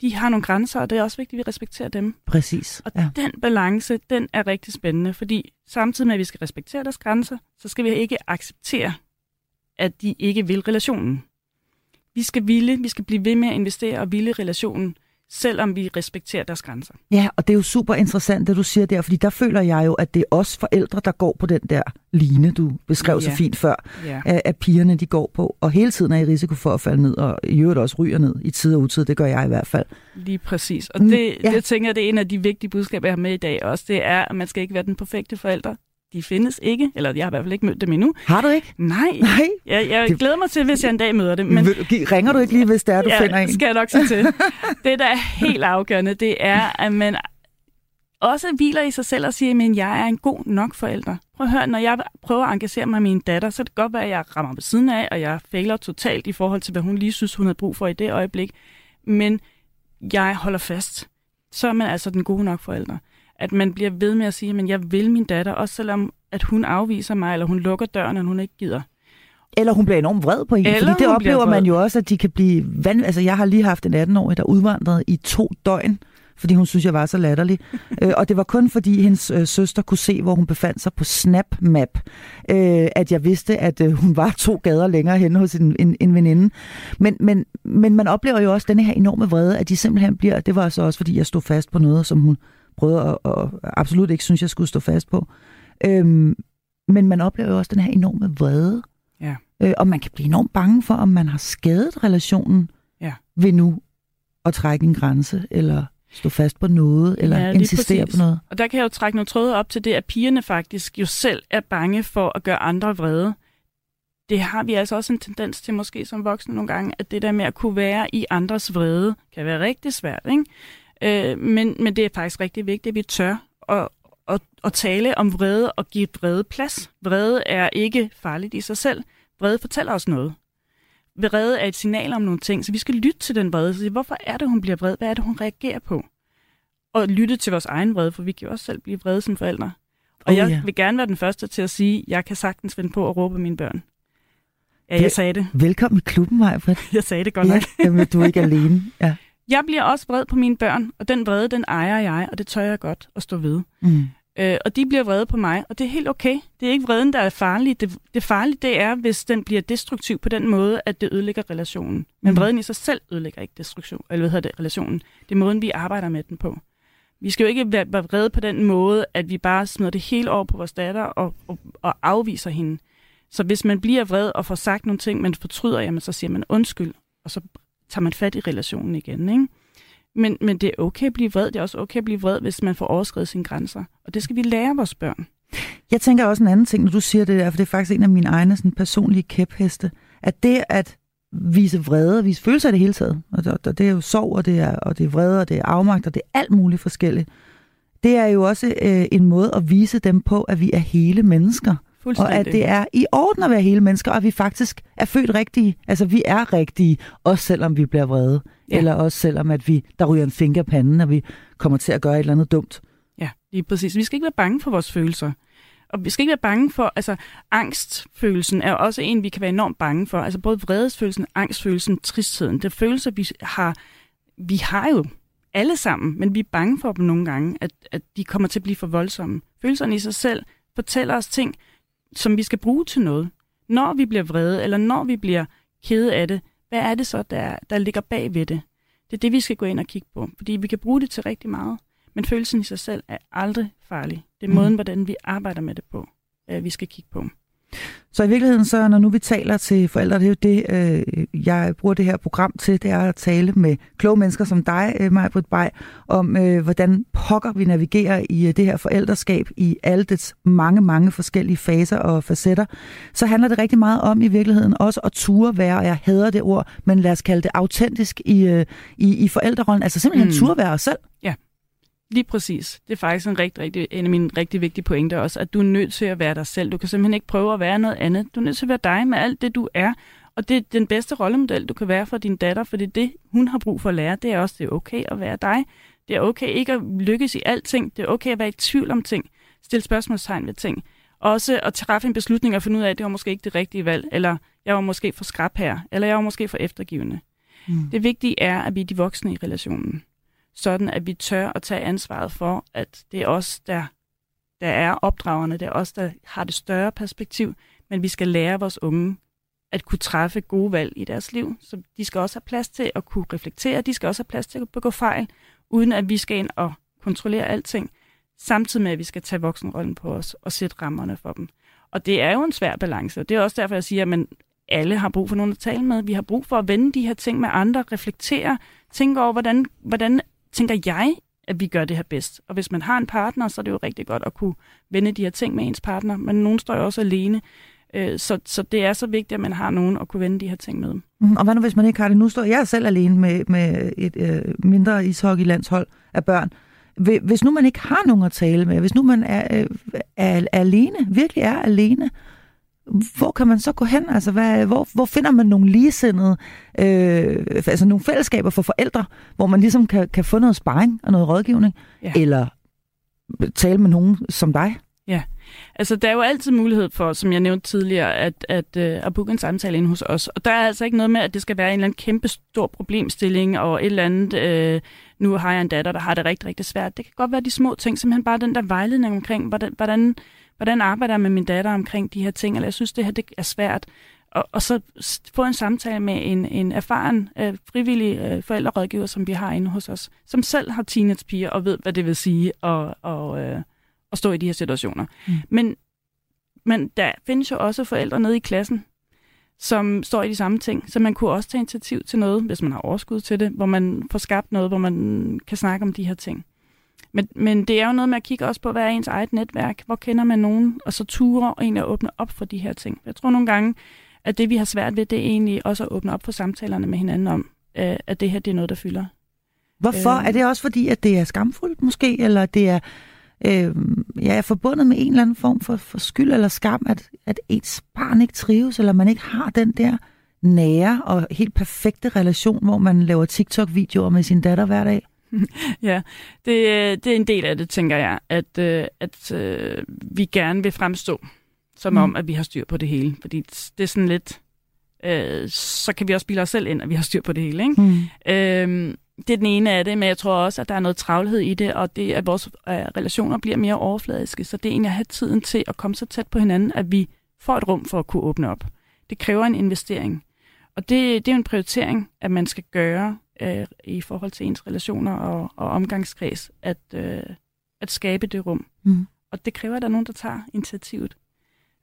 de har nogle grænser, og det er også vigtigt, at vi respekterer dem. Præcis. Og Ja. den balance, den er rigtig spændende, fordi samtidig med, at vi skal respektere deres grænser, så skal vi ikke acceptere, at de ikke vil relationen. Vi skal ville, vi skal blive ved med at investere og ville relationen, selvom vi respekterer deres grænser. Ja, og det er jo super interessant, det du siger der, fordi der føler jeg jo, at det er os forældre, der går på den der line, du beskrev så Ja. fint før, Ja. at, at pigerne de går på, og hele tiden er i risiko for at falde ned, og i øvrigt også ryger ned i tid og utid, det gør jeg i hvert fald. Lige præcis. Og Mm, det, ja. ja. det tænker jeg, det er en af de vigtige budskaber, jeg har med i dag også. Det er, at man skal ikke være den perfekte forælder. De findes ikke, eller jeg har i hvert fald ikke mødt dem endnu. Har du ikke? Nej, Nej. jeg, jeg Det- glæder mig til, hvis jeg en dag møder dem. Men... Ringer du ikke lige, hvis det er, du ja, finder en? skal jeg nok sige til. [laughs] Det, der er helt afgørende, det er, at man også hviler i sig selv og siger, at jeg er en god nok forælder. Prøv at høre, når jeg prøver at engagere mig med min datter, så er det godt være, at jeg rammer ved siden af, og jeg fejler totalt i forhold til, hvad hun lige synes, hun havde brug for i det øjeblik. Men jeg holder fast. Så er man altså den gode nok forælder. At man bliver ved med at sige, at jeg vil min datter, også selvom at hun afviser mig, eller hun lukker døren, og hun ikke gider. Eller hun bliver enormt vred på en, Eller fordi det oplever man jo også, at de kan blive vand... Altså, jeg har lige haft en 18-årig, der udvandrede i to døgn, fordi hun synes, jeg var så latterlig. [laughs] øh, og det var kun fordi hendes øh, søster kunne se, hvor hun befandt sig på Snap Map, øh, at jeg vidste, at øh, hun var to gader længere henne hos en, en, en veninde. Men, men, men man oplever jo også denne her enorme vrede, at de simpelthen bliver... Det var så også, fordi jeg stod fast på noget, som hun prøvede at, og absolut ikke synes, jeg skulle stå fast på. Øhm, men man oplever jo også den her enorme vrede. Ja. Øh, og man kan blive enormt bange for, om man har skadet relationen Ja. ved nu at trække en grænse, eller stå fast på noget, eller Ja, insistere på noget. Og der kan jeg jo trække nogle tråde op til det, at pigerne faktisk jo selv er bange for at gøre andre vrede. Det har vi altså også en tendens til måske som voksne nogle gange, at det der med at kunne være i andres vrede kan være rigtig svært. Ikke? Øh, men, men det er faktisk rigtig vigtigt, at vi tør at, at, at tale om vrede og give vrede plads. Vrede er ikke farligt i sig selv. Vrede fortæller os noget. Vrede er et signal om nogle ting, så vi skal lytte til den vrede. Så sige, hvorfor er det, hun bliver vred? Hvad er det, hun reagerer på? Og lytte til vores egen vrede, for vi kan jo også selv blive vrede som forældre. Og Oh, jeg ja. vil gerne være den første til at sige, at jeg kan sagtens finde på at råbe mine børn. Ja, jeg sagde det. Velkommen i klubben, Maja [laughs] Jeg sagde det godt Ja, nok. jamen, du er ikke alene. Ja. Jeg bliver også vred på mine børn, og den vrede, den ejer jeg, og det tør jeg godt at stå ved. Mm. Øh, og de bliver vrede på mig, og det er helt okay. Det er ikke vreden, der er farlig. Det, det farlige, det er, hvis den bliver destruktiv på den måde, at det ødelægger relationen. Men Mm. vreden i sig selv ødelægger ikke destruktion, eller hvad hedder det, relationen. Det er måden, vi arbejder med den på. Vi skal jo ikke være vrede på den måde, at vi bare smider det hele over på vores datter og, og, og afviser hende. Så hvis man bliver vred og får sagt nogle ting, man fortryder, jamen så siger man undskyld, og så tager man fat i relationen igen. Ikke? Men, men det er okay at blive vred. Det er også okay at blive vred, hvis man får overskrevet sine grænser. Og det skal vi lære vores børn. Jeg tænker også en anden ting, når du siger det der, for det er faktisk en af mine egne sådan, personlige kæpheste, at det at vise vrede, vise følelser i det hele taget, og det, det er jo sorg, og det er, og det er vrede, og det er afmagt, og det er alt muligt forskelligt, det er jo også øh, en måde at vise dem på, at vi er hele mennesker. Og at det er i orden at være hele mennesker, og at vi faktisk er født rigtige. Altså, vi er rigtige, også selvom vi bliver vrede. Ja. Eller også selvom, at vi, der ryger en finger af panden, og vi kommer til at gøre et eller andet dumt. Ja, lige præcis. Vi skal ikke være bange for vores følelser. Og vi skal ikke være bange for, altså angstfølelsen er også en, vi kan være enormt bange for. Altså både vredesfølelsen, angstfølelsen, tristheden. Det er følelser, vi har, vi har jo alle sammen, men vi er bange for dem nogle gange, at, at de kommer til at blive for voldsomme. Følelserne i sig selv fortæller os ting, som vi skal bruge til noget. Når vi bliver vrede, eller når vi bliver kede af det, hvad er det så, der, der ligger bag ved det? Det er det, vi skal gå ind og kigge på, fordi vi kan bruge det til rigtig meget. Men følelsen i sig selv er aldrig farlig. Det er Mm. måden, hvordan vi arbejder med det på, øh, vi skal kigge på. Så i virkeligheden, så når nu vi taler til forældre, det er jo det, øh, jeg bruger det her program til, det er at tale med kloge mennesker som dig, øh, Majbrit Bay, om øh, hvordan pokker vi navigerer i øh, det her forældreskab i alle dets mange, mange forskellige faser og facetter. Så handler det rigtig meget om i virkeligheden også at ture være, og jeg hader det ord, men lad os kalde det autentisk i, øh, i, i forældrerollen. Altså simpelthen Mm. ture være os selv. Lige præcis. Det er faktisk en, rigtig, rigtig, en af mine rigtig vigtige pointer også, at du er nødt til at være dig selv. Du kan simpelthen ikke prøve at være noget andet. Du er nødt til at være dig med alt det, du er. Og det er den bedste rollemodel, du kan være for din datter, for det det, hun har brug for at lære. Det er også, det er okay at være dig. Det er okay ikke at lykkes i alting. Det er okay at være i tvivl om ting. Stille spørgsmålstegn ved ting. Også at træffe en beslutning og finde ud af, at det var måske ikke det rigtige valg, eller jeg var måske for skrab her, eller jeg var måske for eftergivende. Mm. Det vigtige er, at vi er de voksne i relationen. Sådan, at vi tør at tage ansvaret for, at det er os, der, der er opdragerne, det er os, der har det større perspektiv, men vi skal lære vores unge at kunne træffe gode valg i deres liv. Så de skal også have plads til at kunne reflektere, de skal også have plads til at begå fejl, uden at vi skal ind og kontrollere alting, samtidig med, at vi skal tage voksenrollen på os og sætte rammerne for dem. Og det er jo en svær balance, og det er også derfor, jeg siger, at man, alle har brug for nogen at tale med. Vi har brug for at vende de her ting med andre, reflektere, tænke over, hvordan, hvordan tænker jeg, at vi gør det her bedst. Og hvis man har en partner, så er det jo rigtig godt at kunne vende de her ting med ens partner, men nogen står jo også alene. Øh, så, så det er så vigtigt, at man har nogen at kunne vende de her ting med. Mm, og hvad nu, hvis man ikke har det? Nu står jeg selv alene med, med et øh, mindre ishockeylandshold af børn. Hvis nu man ikke har nogen at tale med, hvis nu man er, øh, er, er alene, virkelig er alene, hvor kan man så gå hen? Altså, hvad, hvor, hvor finder man nogle ligesindede, øh, altså nogle fællesskaber for forældre, hvor man ligesom kan, kan få noget sparring og noget rådgivning? Ja. Eller tale med nogen som dig? Ja, altså der er jo altid mulighed for, som jeg nævnte tidligere, at, at, at, øh, at booke en samtale ind hos os. Og der er altså ikke noget med, at det skal være en eller anden kæmpe stor problemstilling, og et eller andet, øh, nu har jeg en datter, der har det rigtig, rigtig svært. Det kan godt være de små ting, simpelthen bare den der vejledning omkring, hvordan, hvordan, hvordan arbejder jeg med min datter omkring de her ting, eller jeg synes, det her det er svært. Og, og så få en samtale med en, en erfaren, øh, frivillig øh, forældrerådgiver, som vi har inde hos os, som selv har teenagepiger og ved, hvad det vil sige at, og, øh, at stå i de her situationer. Mm. Men, men der findes jo også forældre nede i klassen, som står i de samme ting, så man kunne også tage initiativ til noget, hvis man har overskud til det, hvor man får skabt noget, hvor man kan snakke om de her ting. Men, men det er jo noget med at kigge også på, hvad er ens eget netværk, hvor kender man nogen, og så ture og egentlig at åbne op for de her ting. Jeg tror nogle gange, at det vi har svært ved, det er egentlig også at åbne op for samtalerne med hinanden om, øh, at det her det er noget, der fylder. Hvorfor? Øh, er det også fordi, at det er skamfuldt måske, eller det er øh, jeg er forbundet med en eller anden form for, for skyld eller skam, at, at ens barn ikke trives, eller man ikke har den der nære og helt perfekte relation, hvor man laver TikTok-videoer med sin datter hver dag? [laughs] ja, det, det er en del af det, tænker jeg, at, øh, at øh, vi gerne vil fremstå, som mm. om, at vi har styr på det hele. Fordi det er sådan lidt, øh, så kan vi også bilde os selv ind, at vi har styr på det hele. Ikke? Mm. Øh, det er den ene af det, men jeg tror også, at der er noget travlhed i det, og det at vores øh, relationer bliver mere overfladiske. Så det er egentlig at have tiden til at komme så tæt på hinanden, at vi får et rum for at kunne åbne op. Det kræver en investering. Og det, det er en prioritering, at man skal gøre øh, i forhold til ens relationer og, og omgangskreds, at, øh, at skabe det rum. Mm. Og det kræver, at der er nogen, der tager initiativet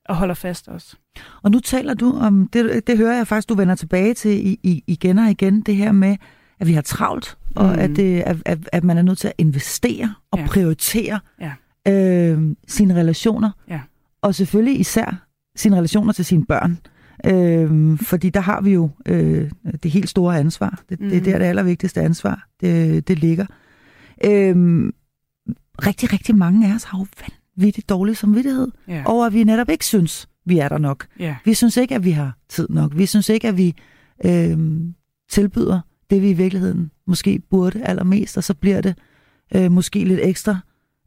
og holder fast også. Og nu taler du om, det, det hører jeg faktisk, du vender tilbage til i, i, igen og igen, det her med, at vi har travlt, og mm. at, det, at, at, at man er nødt til at investere og ja. prioritere ja. Øh, sine relationer. Ja. Og selvfølgelig især sine relationer til sine børn. Øh, fordi der har vi jo øh, det helt store ansvar. Det, mm. det er der det allervigtigste ansvar, det, det ligger. Øh, rigtig, rigtig mange af os har jo vanvittigt dårlig samvittighed yeah. over, at vi netop ikke synes, vi er der nok. Yeah. Vi synes ikke, at vi har tid nok. Vi synes ikke, at vi øh, tilbyder det, vi i virkeligheden måske burde allermest, og så bliver det øh, måske lidt ekstra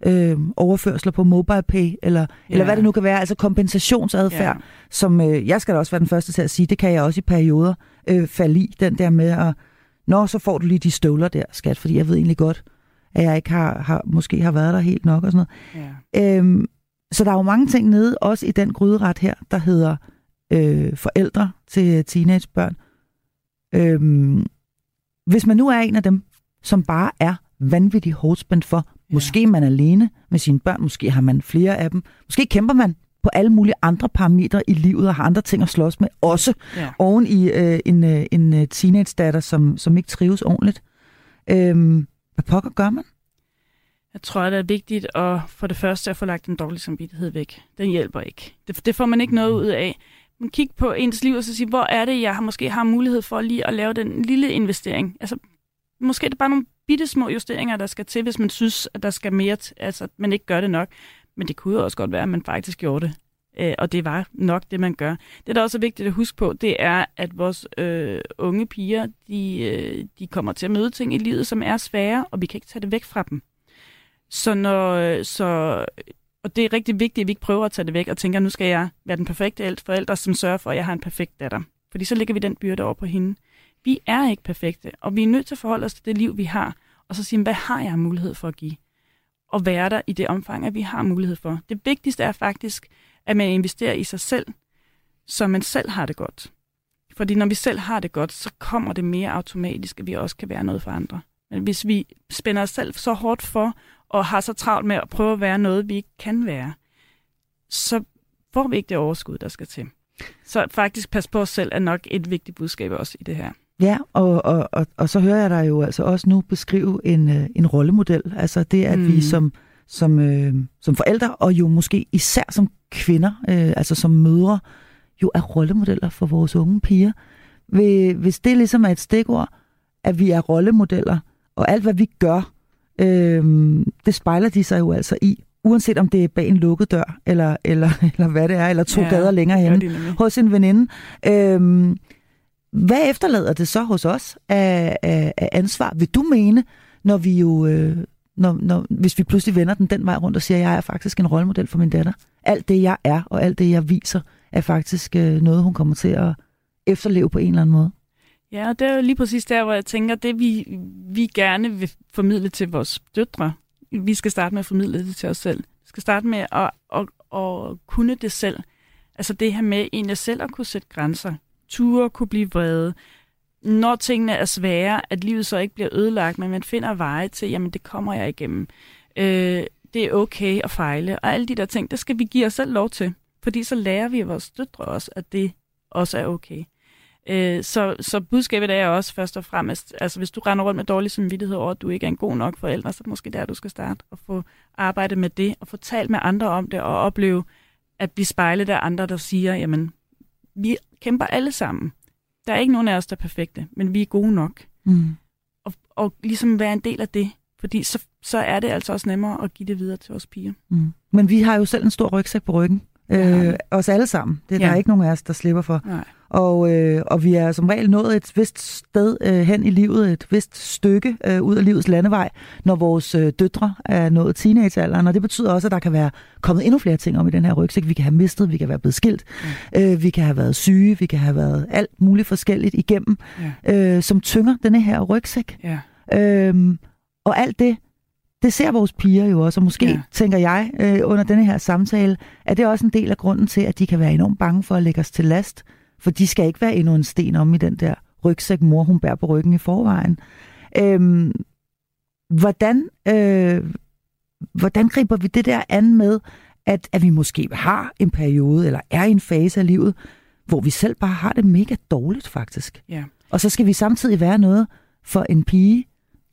øh, overførsler på mobile pay, eller, ja. eller hvad det nu kan være, altså kompensationsadfærd, ja. som øh, jeg skal da også være den første til at sige, det kan jeg også i perioder øh, falde i, den der med at, nå, så får du lige de støvler der, skat, fordi jeg ved egentlig godt, at jeg ikke har, har måske har været der helt nok og sådan noget. Ja. Øhm, så der er jo mange ting nede, også i den gryderet her, der hedder øh, forældre til teenagebørn. Øhm, hvis man nu er en af dem, som bare er vanvittigt hårdt spændt for, ja. måske man er alene med sine børn, måske har man flere af dem, måske kæmper man på alle mulige andre parametre i livet og har andre ting at slås med, også ja. oven i øh, en, øh, en øh, teenage-datter, som, som ikke trives ordentligt. Øhm, hvad pokker gør man? Jeg tror, det er vigtigt at for det første at få lagt den dårlige samvittighed væk. Den hjælper ikke. Det, det får man ikke noget ud af man kigge på ens liv og så sige, hvor er det, jeg måske har mulighed for lige at lave den lille investering. Altså, måske er det bare nogle bitte små justeringer, der skal til, hvis man synes, at der skal mere, altså at man ikke gør det nok. Men det kunne jo også godt være, at man faktisk gjorde det. Øh, og det var nok det, man gør. Det, der også er vigtigt at huske på, det er, at vores øh, unge piger, de, øh, de kommer til at møde ting i livet, som er svære, og vi kan ikke tage det væk fra dem. Så når, øh, så, og det er rigtig vigtigt, at vi ikke prøver at tage det væk og tænker, nu skal jeg være den perfekte forælder, som sørger for, at jeg har en perfekt datter. Fordi så lægger vi den byrde over på hende. Vi er ikke perfekte, og vi er nødt til at forholde os til det liv, vi har, og så sige, hvad har jeg mulighed for at give? Og være der i det omfang, at vi har mulighed for. Det vigtigste er faktisk, at man investerer i sig selv, så man selv har det godt. Fordi når vi selv har det godt, så kommer det mere automatisk, at vi også kan være noget for andre. Men hvis vi spænder os selv så hårdt for, og har så travlt med at prøve at være noget, vi ikke kan være, så får vi ikke det overskud, der skal til. Så faktisk pas på os selv er nok et vigtigt budskab også i det her. Ja, og, og, og, og så hører jeg dig jo altså også nu beskrive en, øh, en rollemodel. Altså det, at mm. vi som, som, øh, som forældre, og jo måske især som kvinder, øh, altså som mødre, jo er rollemodeller for vores unge piger. Hvis det ligesom er et stikord, at vi er rollemodeller, og alt hvad vi gør, øh, det spejler de sig jo altså i uanset om det er bag en lukket dør, eller, eller, [laughs] eller hvad det er, eller to ja, gader længere hen hos en veninde. Øhm, hvad efterlader det så hos os af, af, af ansvar, vil du mene, når vi jo, øh, når, når, hvis vi pludselig vender den den vej rundt og siger, at jeg er faktisk en rollemodel for min datter. Alt det, jeg er, og alt det, jeg viser, er faktisk øh, noget, hun kommer til at efterleve på en eller anden måde. Ja, og det er jo lige præcis der, hvor jeg tænker, det vi, vi gerne vil formidle til vores døtre, vi skal starte med at formidle det til os selv. Vi skal starte med at, at, at kunne det selv. Altså det her med egentlig selv at kunne sætte grænser. Ture kunne blive vrede. Når tingene er svære, at livet så ikke bliver ødelagt, men man finder veje til, jamen det kommer jeg igennem. Øh, det er okay at fejle. Og alle de der ting, det skal vi give os selv lov til. Fordi så lærer vi vores døtre også, at det også er okay. Øh, så, så budskabet er også først og fremmest, altså hvis du render rundt med dårlig samvittighed over, at du ikke er en god nok forælder, så måske der, du skal starte og få arbejdet med det, og få talt med andre om det, og opleve at blive spejlet af andre, der siger, jamen, vi kæmper alle sammen. Der er ikke nogen af os, der er perfekte, men vi er gode nok. Mm. Og, og ligesom være en del af det, fordi så, så er det altså også nemmere at give det videre til vores piger. Mm. Men vi har jo selv en stor rygsæk på ryggen. Øh, os alle sammen. Det er ja. der er ikke nogen af os, der slipper for. Nej. Og, øh, og vi er som regel nået et vist sted øh, hen i livet, et vist stykke øh, ud af livets landevej, når vores øh, døtre er nået teenagealderen. Og det betyder også, at der kan være kommet endnu flere ting om i den her rygsæk. Vi kan have mistet, vi kan være blevet skilt, mm. øh, vi kan have været syge, vi kan have været alt muligt forskelligt igennem, ja. øh, som tynger denne her rygsæk. Ja. Øhm, og alt det det ser vores piger jo også, og måske ja. tænker jeg øh, under denne her samtale, at det er også en del af grunden til, at de kan være enormt bange for at lægge os til last, for de skal ikke være endnu en sten om i den der rygsæk, mor hun bærer på ryggen i forvejen. Øhm, hvordan, øh, hvordan griber vi det der an med, at, at vi måske har en periode, eller er i en fase af livet, hvor vi selv bare har det mega dårligt faktisk. Ja. Og så skal vi samtidig være noget for en pige,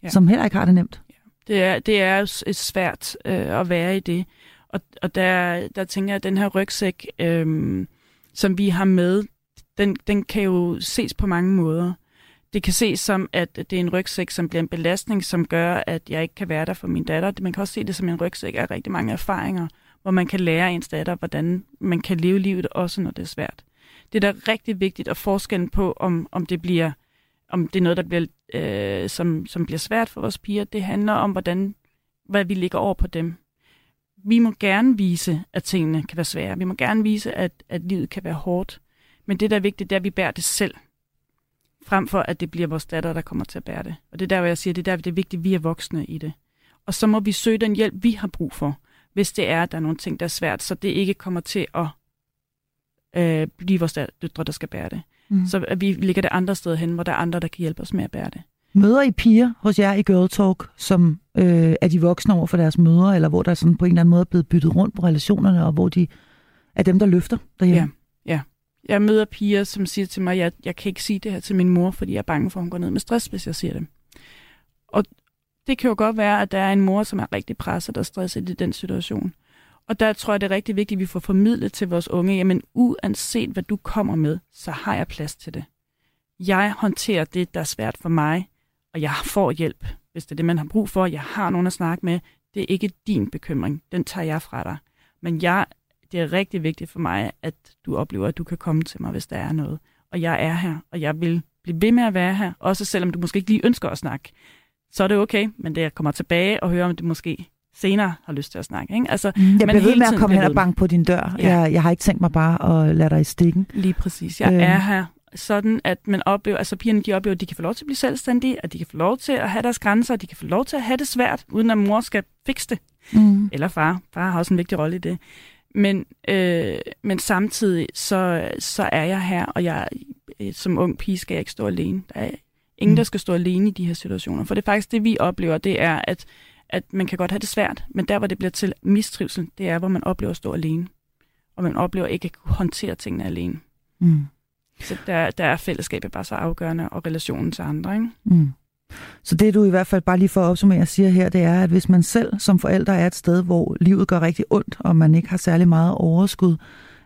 ja. som heller ikke har det nemt. Det er, det er jo svært øh, at være i det. Og, og der, der tænker jeg, at den her rygsæk, øh, som vi har med, den, den kan jo ses på mange måder. Det kan ses som, at det er en rygsæk, som bliver en belastning, som gør, at jeg ikke kan være der for min datter. Man kan også se det som en rygsæk af rigtig mange erfaringer, hvor man kan lære ens datter, hvordan man kan leve livet, også når det er svært. Det er da rigtig vigtigt at forskellen på, om, om det bliver om det er noget, der bliver, øh, som, som bliver svært for vores piger. Det handler om, hvordan, hvad vi ligger over på dem. Vi må gerne vise, at tingene kan være svære. Vi må gerne vise, at, at livet kan være hårdt. Men det, der er vigtigt, det er, at vi bærer det selv. Frem for, at det bliver vores datter, der kommer til at bære det. Og det er der, hvor jeg siger, det er der, det er vigtigt, at vi er voksne i det. Og så må vi søge den hjælp, vi har brug for, hvis det er, at der er nogle ting, der er svært, så det ikke kommer til at øh, blive vores døtre, der skal bære det. Mm. Så at vi ligger det andre steder hen, hvor der er andre, der kan hjælpe os med at bære det. Møder I piger hos jer i Girl Talk, som øh, er de voksne over for deres mødre, eller hvor der sådan på en eller anden måde er blevet byttet rundt på relationerne, og hvor de er dem, der løfter derhjemme? Ja, ja. Jeg møder piger, som siger til mig, at jeg, jeg kan ikke sige det her til min mor, fordi jeg er bange for, at hun går ned med stress, hvis jeg siger det. Og det kan jo godt være, at der er en mor, som er rigtig presset og stresset i den situation. Og der tror jeg, det er rigtig vigtigt, at vi får formidlet til vores unge, jamen uanset hvad du kommer med, så har jeg plads til det. Jeg håndterer det, der er svært for mig, og jeg får hjælp, hvis det er det, man har brug for. Jeg har nogen at snakke med. Det er ikke din bekymring. Den tager jeg fra dig. Men jeg, det er rigtig vigtigt for mig, at du oplever, at du kan komme til mig, hvis der er noget. Og jeg er her, og jeg vil blive ved med at være her, også selvom du måske ikke lige ønsker at snakke. Så er det okay, men det jeg kommer tilbage og hører, om det måske senere har lyst til at snakke. Ikke? Altså, Mm, Jeg bliver ved med at komme hen og banke på din dør. Ja. Jeg, jeg har ikke tænkt mig bare at lade dig i stikken. Lige præcis. Jeg Øhm. er her sådan, at man oplever, altså pigerne de oplever, at de kan få lov til at blive selvstændige, at de kan få lov til at have deres grænser, at de kan få lov til at have det svært, uden at mor skal fikse det. Mm. Eller far. Far har også en vigtig rolle i det. Men, øh, men samtidig, så, så er jeg her, og jeg øh, som ung pige skal jeg ikke stå alene. Der er ingen, Mm. der skal stå alene i de her situationer. For det er faktisk det, vi oplever, det er, at, at man kan godt have det svært, men der, hvor det bliver til mistrivsel, det er, hvor man oplever at stå alene. Og man oplever ikke at kunne håndtere tingene alene. Mm. Så der, der er fællesskabet bare så afgørende, og relationen til andre. Ikke? Mm. Så det du i hvert fald bare lige for at opsummere siger her, det er, at hvis man selv som forælder er et sted, hvor livet gør rigtig ondt, og man ikke har særlig meget overskud,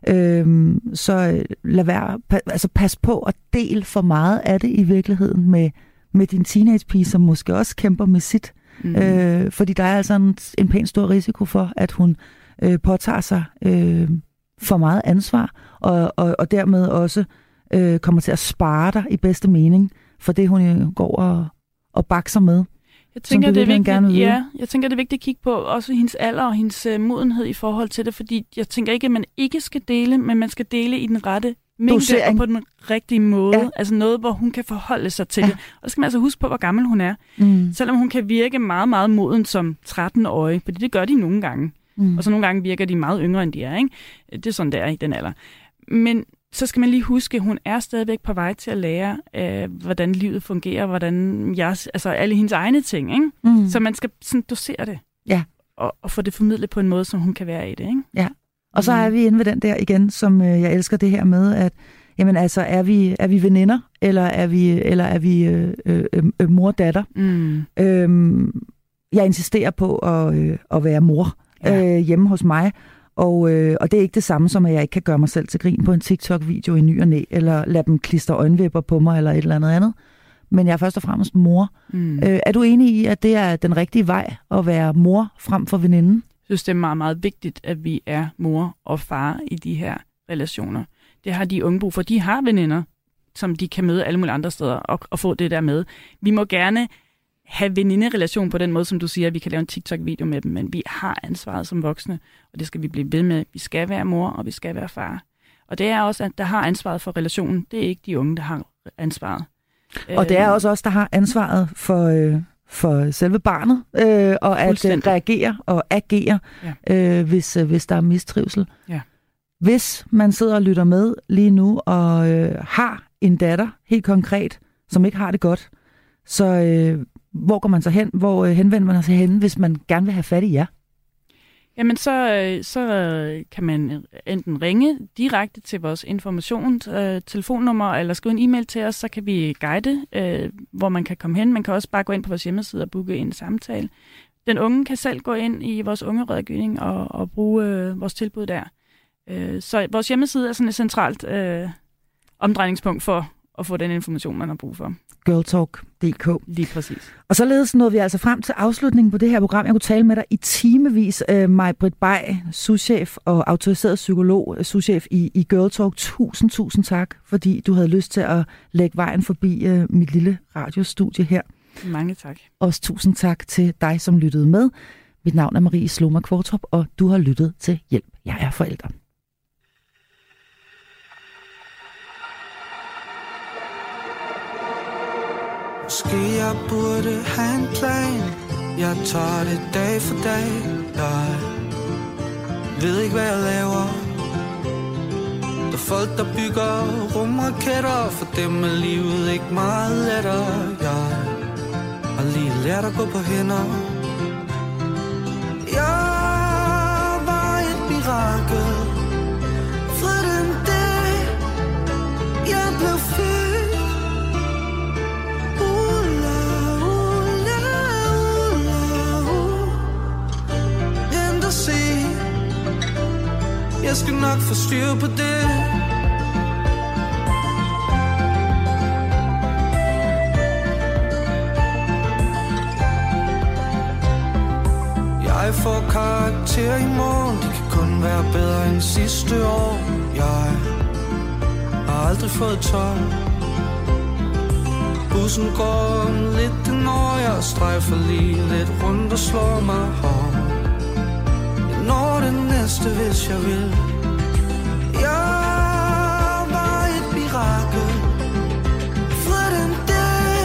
øhm, så øh, lad være, pa, altså pas på at del for meget af det i virkeligheden med, med din teenagepige, som måske også kæmper med sit. Mm. Øh, fordi der er altså en, en pæn stor risiko for, at hun øh, påtager sig øh, for meget ansvar, og, og, og dermed også øh, kommer til at spare dig i bedste mening for det, hun øh, går og, og bakser med. Jeg tænker, det er vigtigt, gerne vil ja, jeg tænker, det er vigtigt at kigge på også hendes alder og hendes uh, modenhed i forhold til det, fordi jeg tænker ikke, at man ikke skal dele, men man skal dele i den rette mængde Dosering. og på den rigtige måde. Ja. Ja. Altså noget, hvor hun kan forholde sig til Ja. ja. det. Og så skal man altså huske på, hvor gammel hun er. Mm. Selvom hun kan virke meget, meget moden som 13-årig, fordi det gør de nogle gange. Mm. Og så nogle gange virker de meget yngre, end de er. Ikke? Det er sådan, det er i den alder. Men så skal man lige huske, at hun er stadigvæk på vej til at lære, øh, hvordan livet fungerer, hvordan jeg, altså alle hendes egne ting. Ikke? Mm. Så man skal sådan dosere det. Ja. Og, og få det formidlet på en måde, som hun kan være i det. Ikke? Og så er vi inde ved den der igen, som øh, jeg elsker det her med, at jamen altså, er vi, er vi veninder, eller er vi, eller er vi øh, øh, øh, mor og datter? Mm. Øhm, jeg insisterer på at, øh, at være mor Ja. øh, hjemme hos mig, og, øh, og det er ikke det samme som, at jeg ikke kan gøre mig selv til grin på en TikTok-video i ny og næ, eller lade dem klistre øjenvipper på mig, eller et eller andet andet. Men jeg er først og fremmest mor. Mm. Øh, er du enig i, at det er den rigtige vej at være mor frem for veninden? Synes, det er meget, meget vigtigt, at vi er mor og far i de her relationer. Det har de unge brug for. De har veninder, som de kan møde alle mulige andre steder og, og få det der med. Vi må gerne have veninderelation på den måde, som du siger, at vi kan lave en TikTok-video med dem, men vi har ansvaret som voksne, og det skal vi blive ved med. Vi skal være mor, og vi skal være far. Og det er også, at der har ansvaret for relationen. Det er ikke de unge, der har ansvaret. Og det er Øh, også os, der har ansvaret for, øh, for selve barnet, øh, og at øh, Fuldstændig. reagere og agere, ja. øh, hvis, øh, hvis der er mistrivsel. Ja. Hvis man sidder og lytter med lige nu og øh, har en datter, helt konkret, som ikke har det godt, så øh, hvor går man så hen? Hvor øh, henvender man sig hen, hvis man gerne vil have fat i jer? Jamen, så, øh, så øh, kan man øh, enten ringe direkte til vores informations øh, telefonnummer, eller skrive en e-mail til os, så kan vi guide, øh, hvor man kan komme hen. Man kan også bare gå ind på vores hjemmeside og booke en samtale. Den unge kan selv gå ind i vores ungerådgivning og, og bruge øh, vores tilbud der. Øh, så vores hjemmeside er sådan et centralt øh, omdrejningspunkt for at få den information, man har brug for. Girltalk.dk Lige præcis. Og således nåede vi altså frem til afslutningen på det her program. Jeg kunne tale med dig i timevis. Uh, Maj Britt Bay, souschef og autoriseret psykolog, øh, souschef i, i Girl Talk. Tusind, tusind tak, fordi du havde lyst til at lægge vejen forbi uh, mit lille radiostudie her. Mange tak. Også tusind tak til dig, som lyttede med. Mit navn er Marie Sloma Kvartrup, og du har lyttet til Hjælp. Jeg er forælder. Måske jeg burde have en plan. Jeg tager det dag for dag. Jeg ved ikke hvad jeg laver. Der er folk der bygger rumraketter For dem er livet ikke meget lettere. Jeg har lige lært at gå på hænder. Jeg var et mirakel. For den dag Jeg blev fyldt Jeg skal nok få styr på det. Jeg får karakter i morgen. Det kan kun være bedre end sidste år. Jeg har aldrig fået 12 Bussen går lidt den når jeg. Strejfer lige lidt rundt og slår mig hårdt når det næste, hvis jeg vil? Jeg var et mirakel. Fra den dag,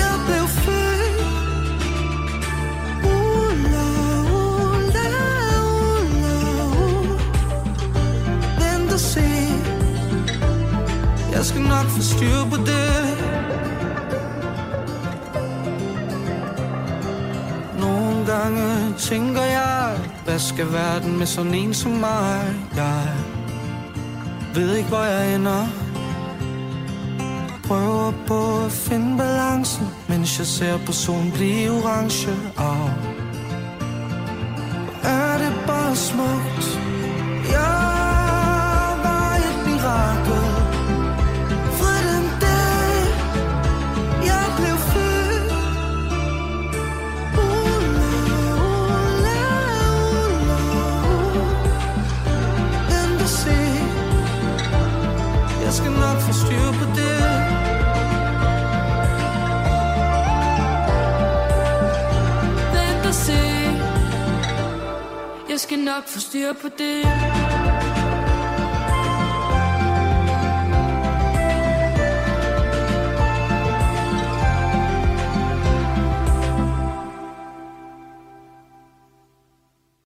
jeg blev født. Ula, ula, ula, uh. Vent og se. Jeg skal nok få styr på det. Gange tænker jeg Hvad skal verden med sådan en som mig Jeg ved ikke hvor jeg ender Prøver på at finde balancen Mens jeg ser på solen blive orange oh. Skal nok få styr på det.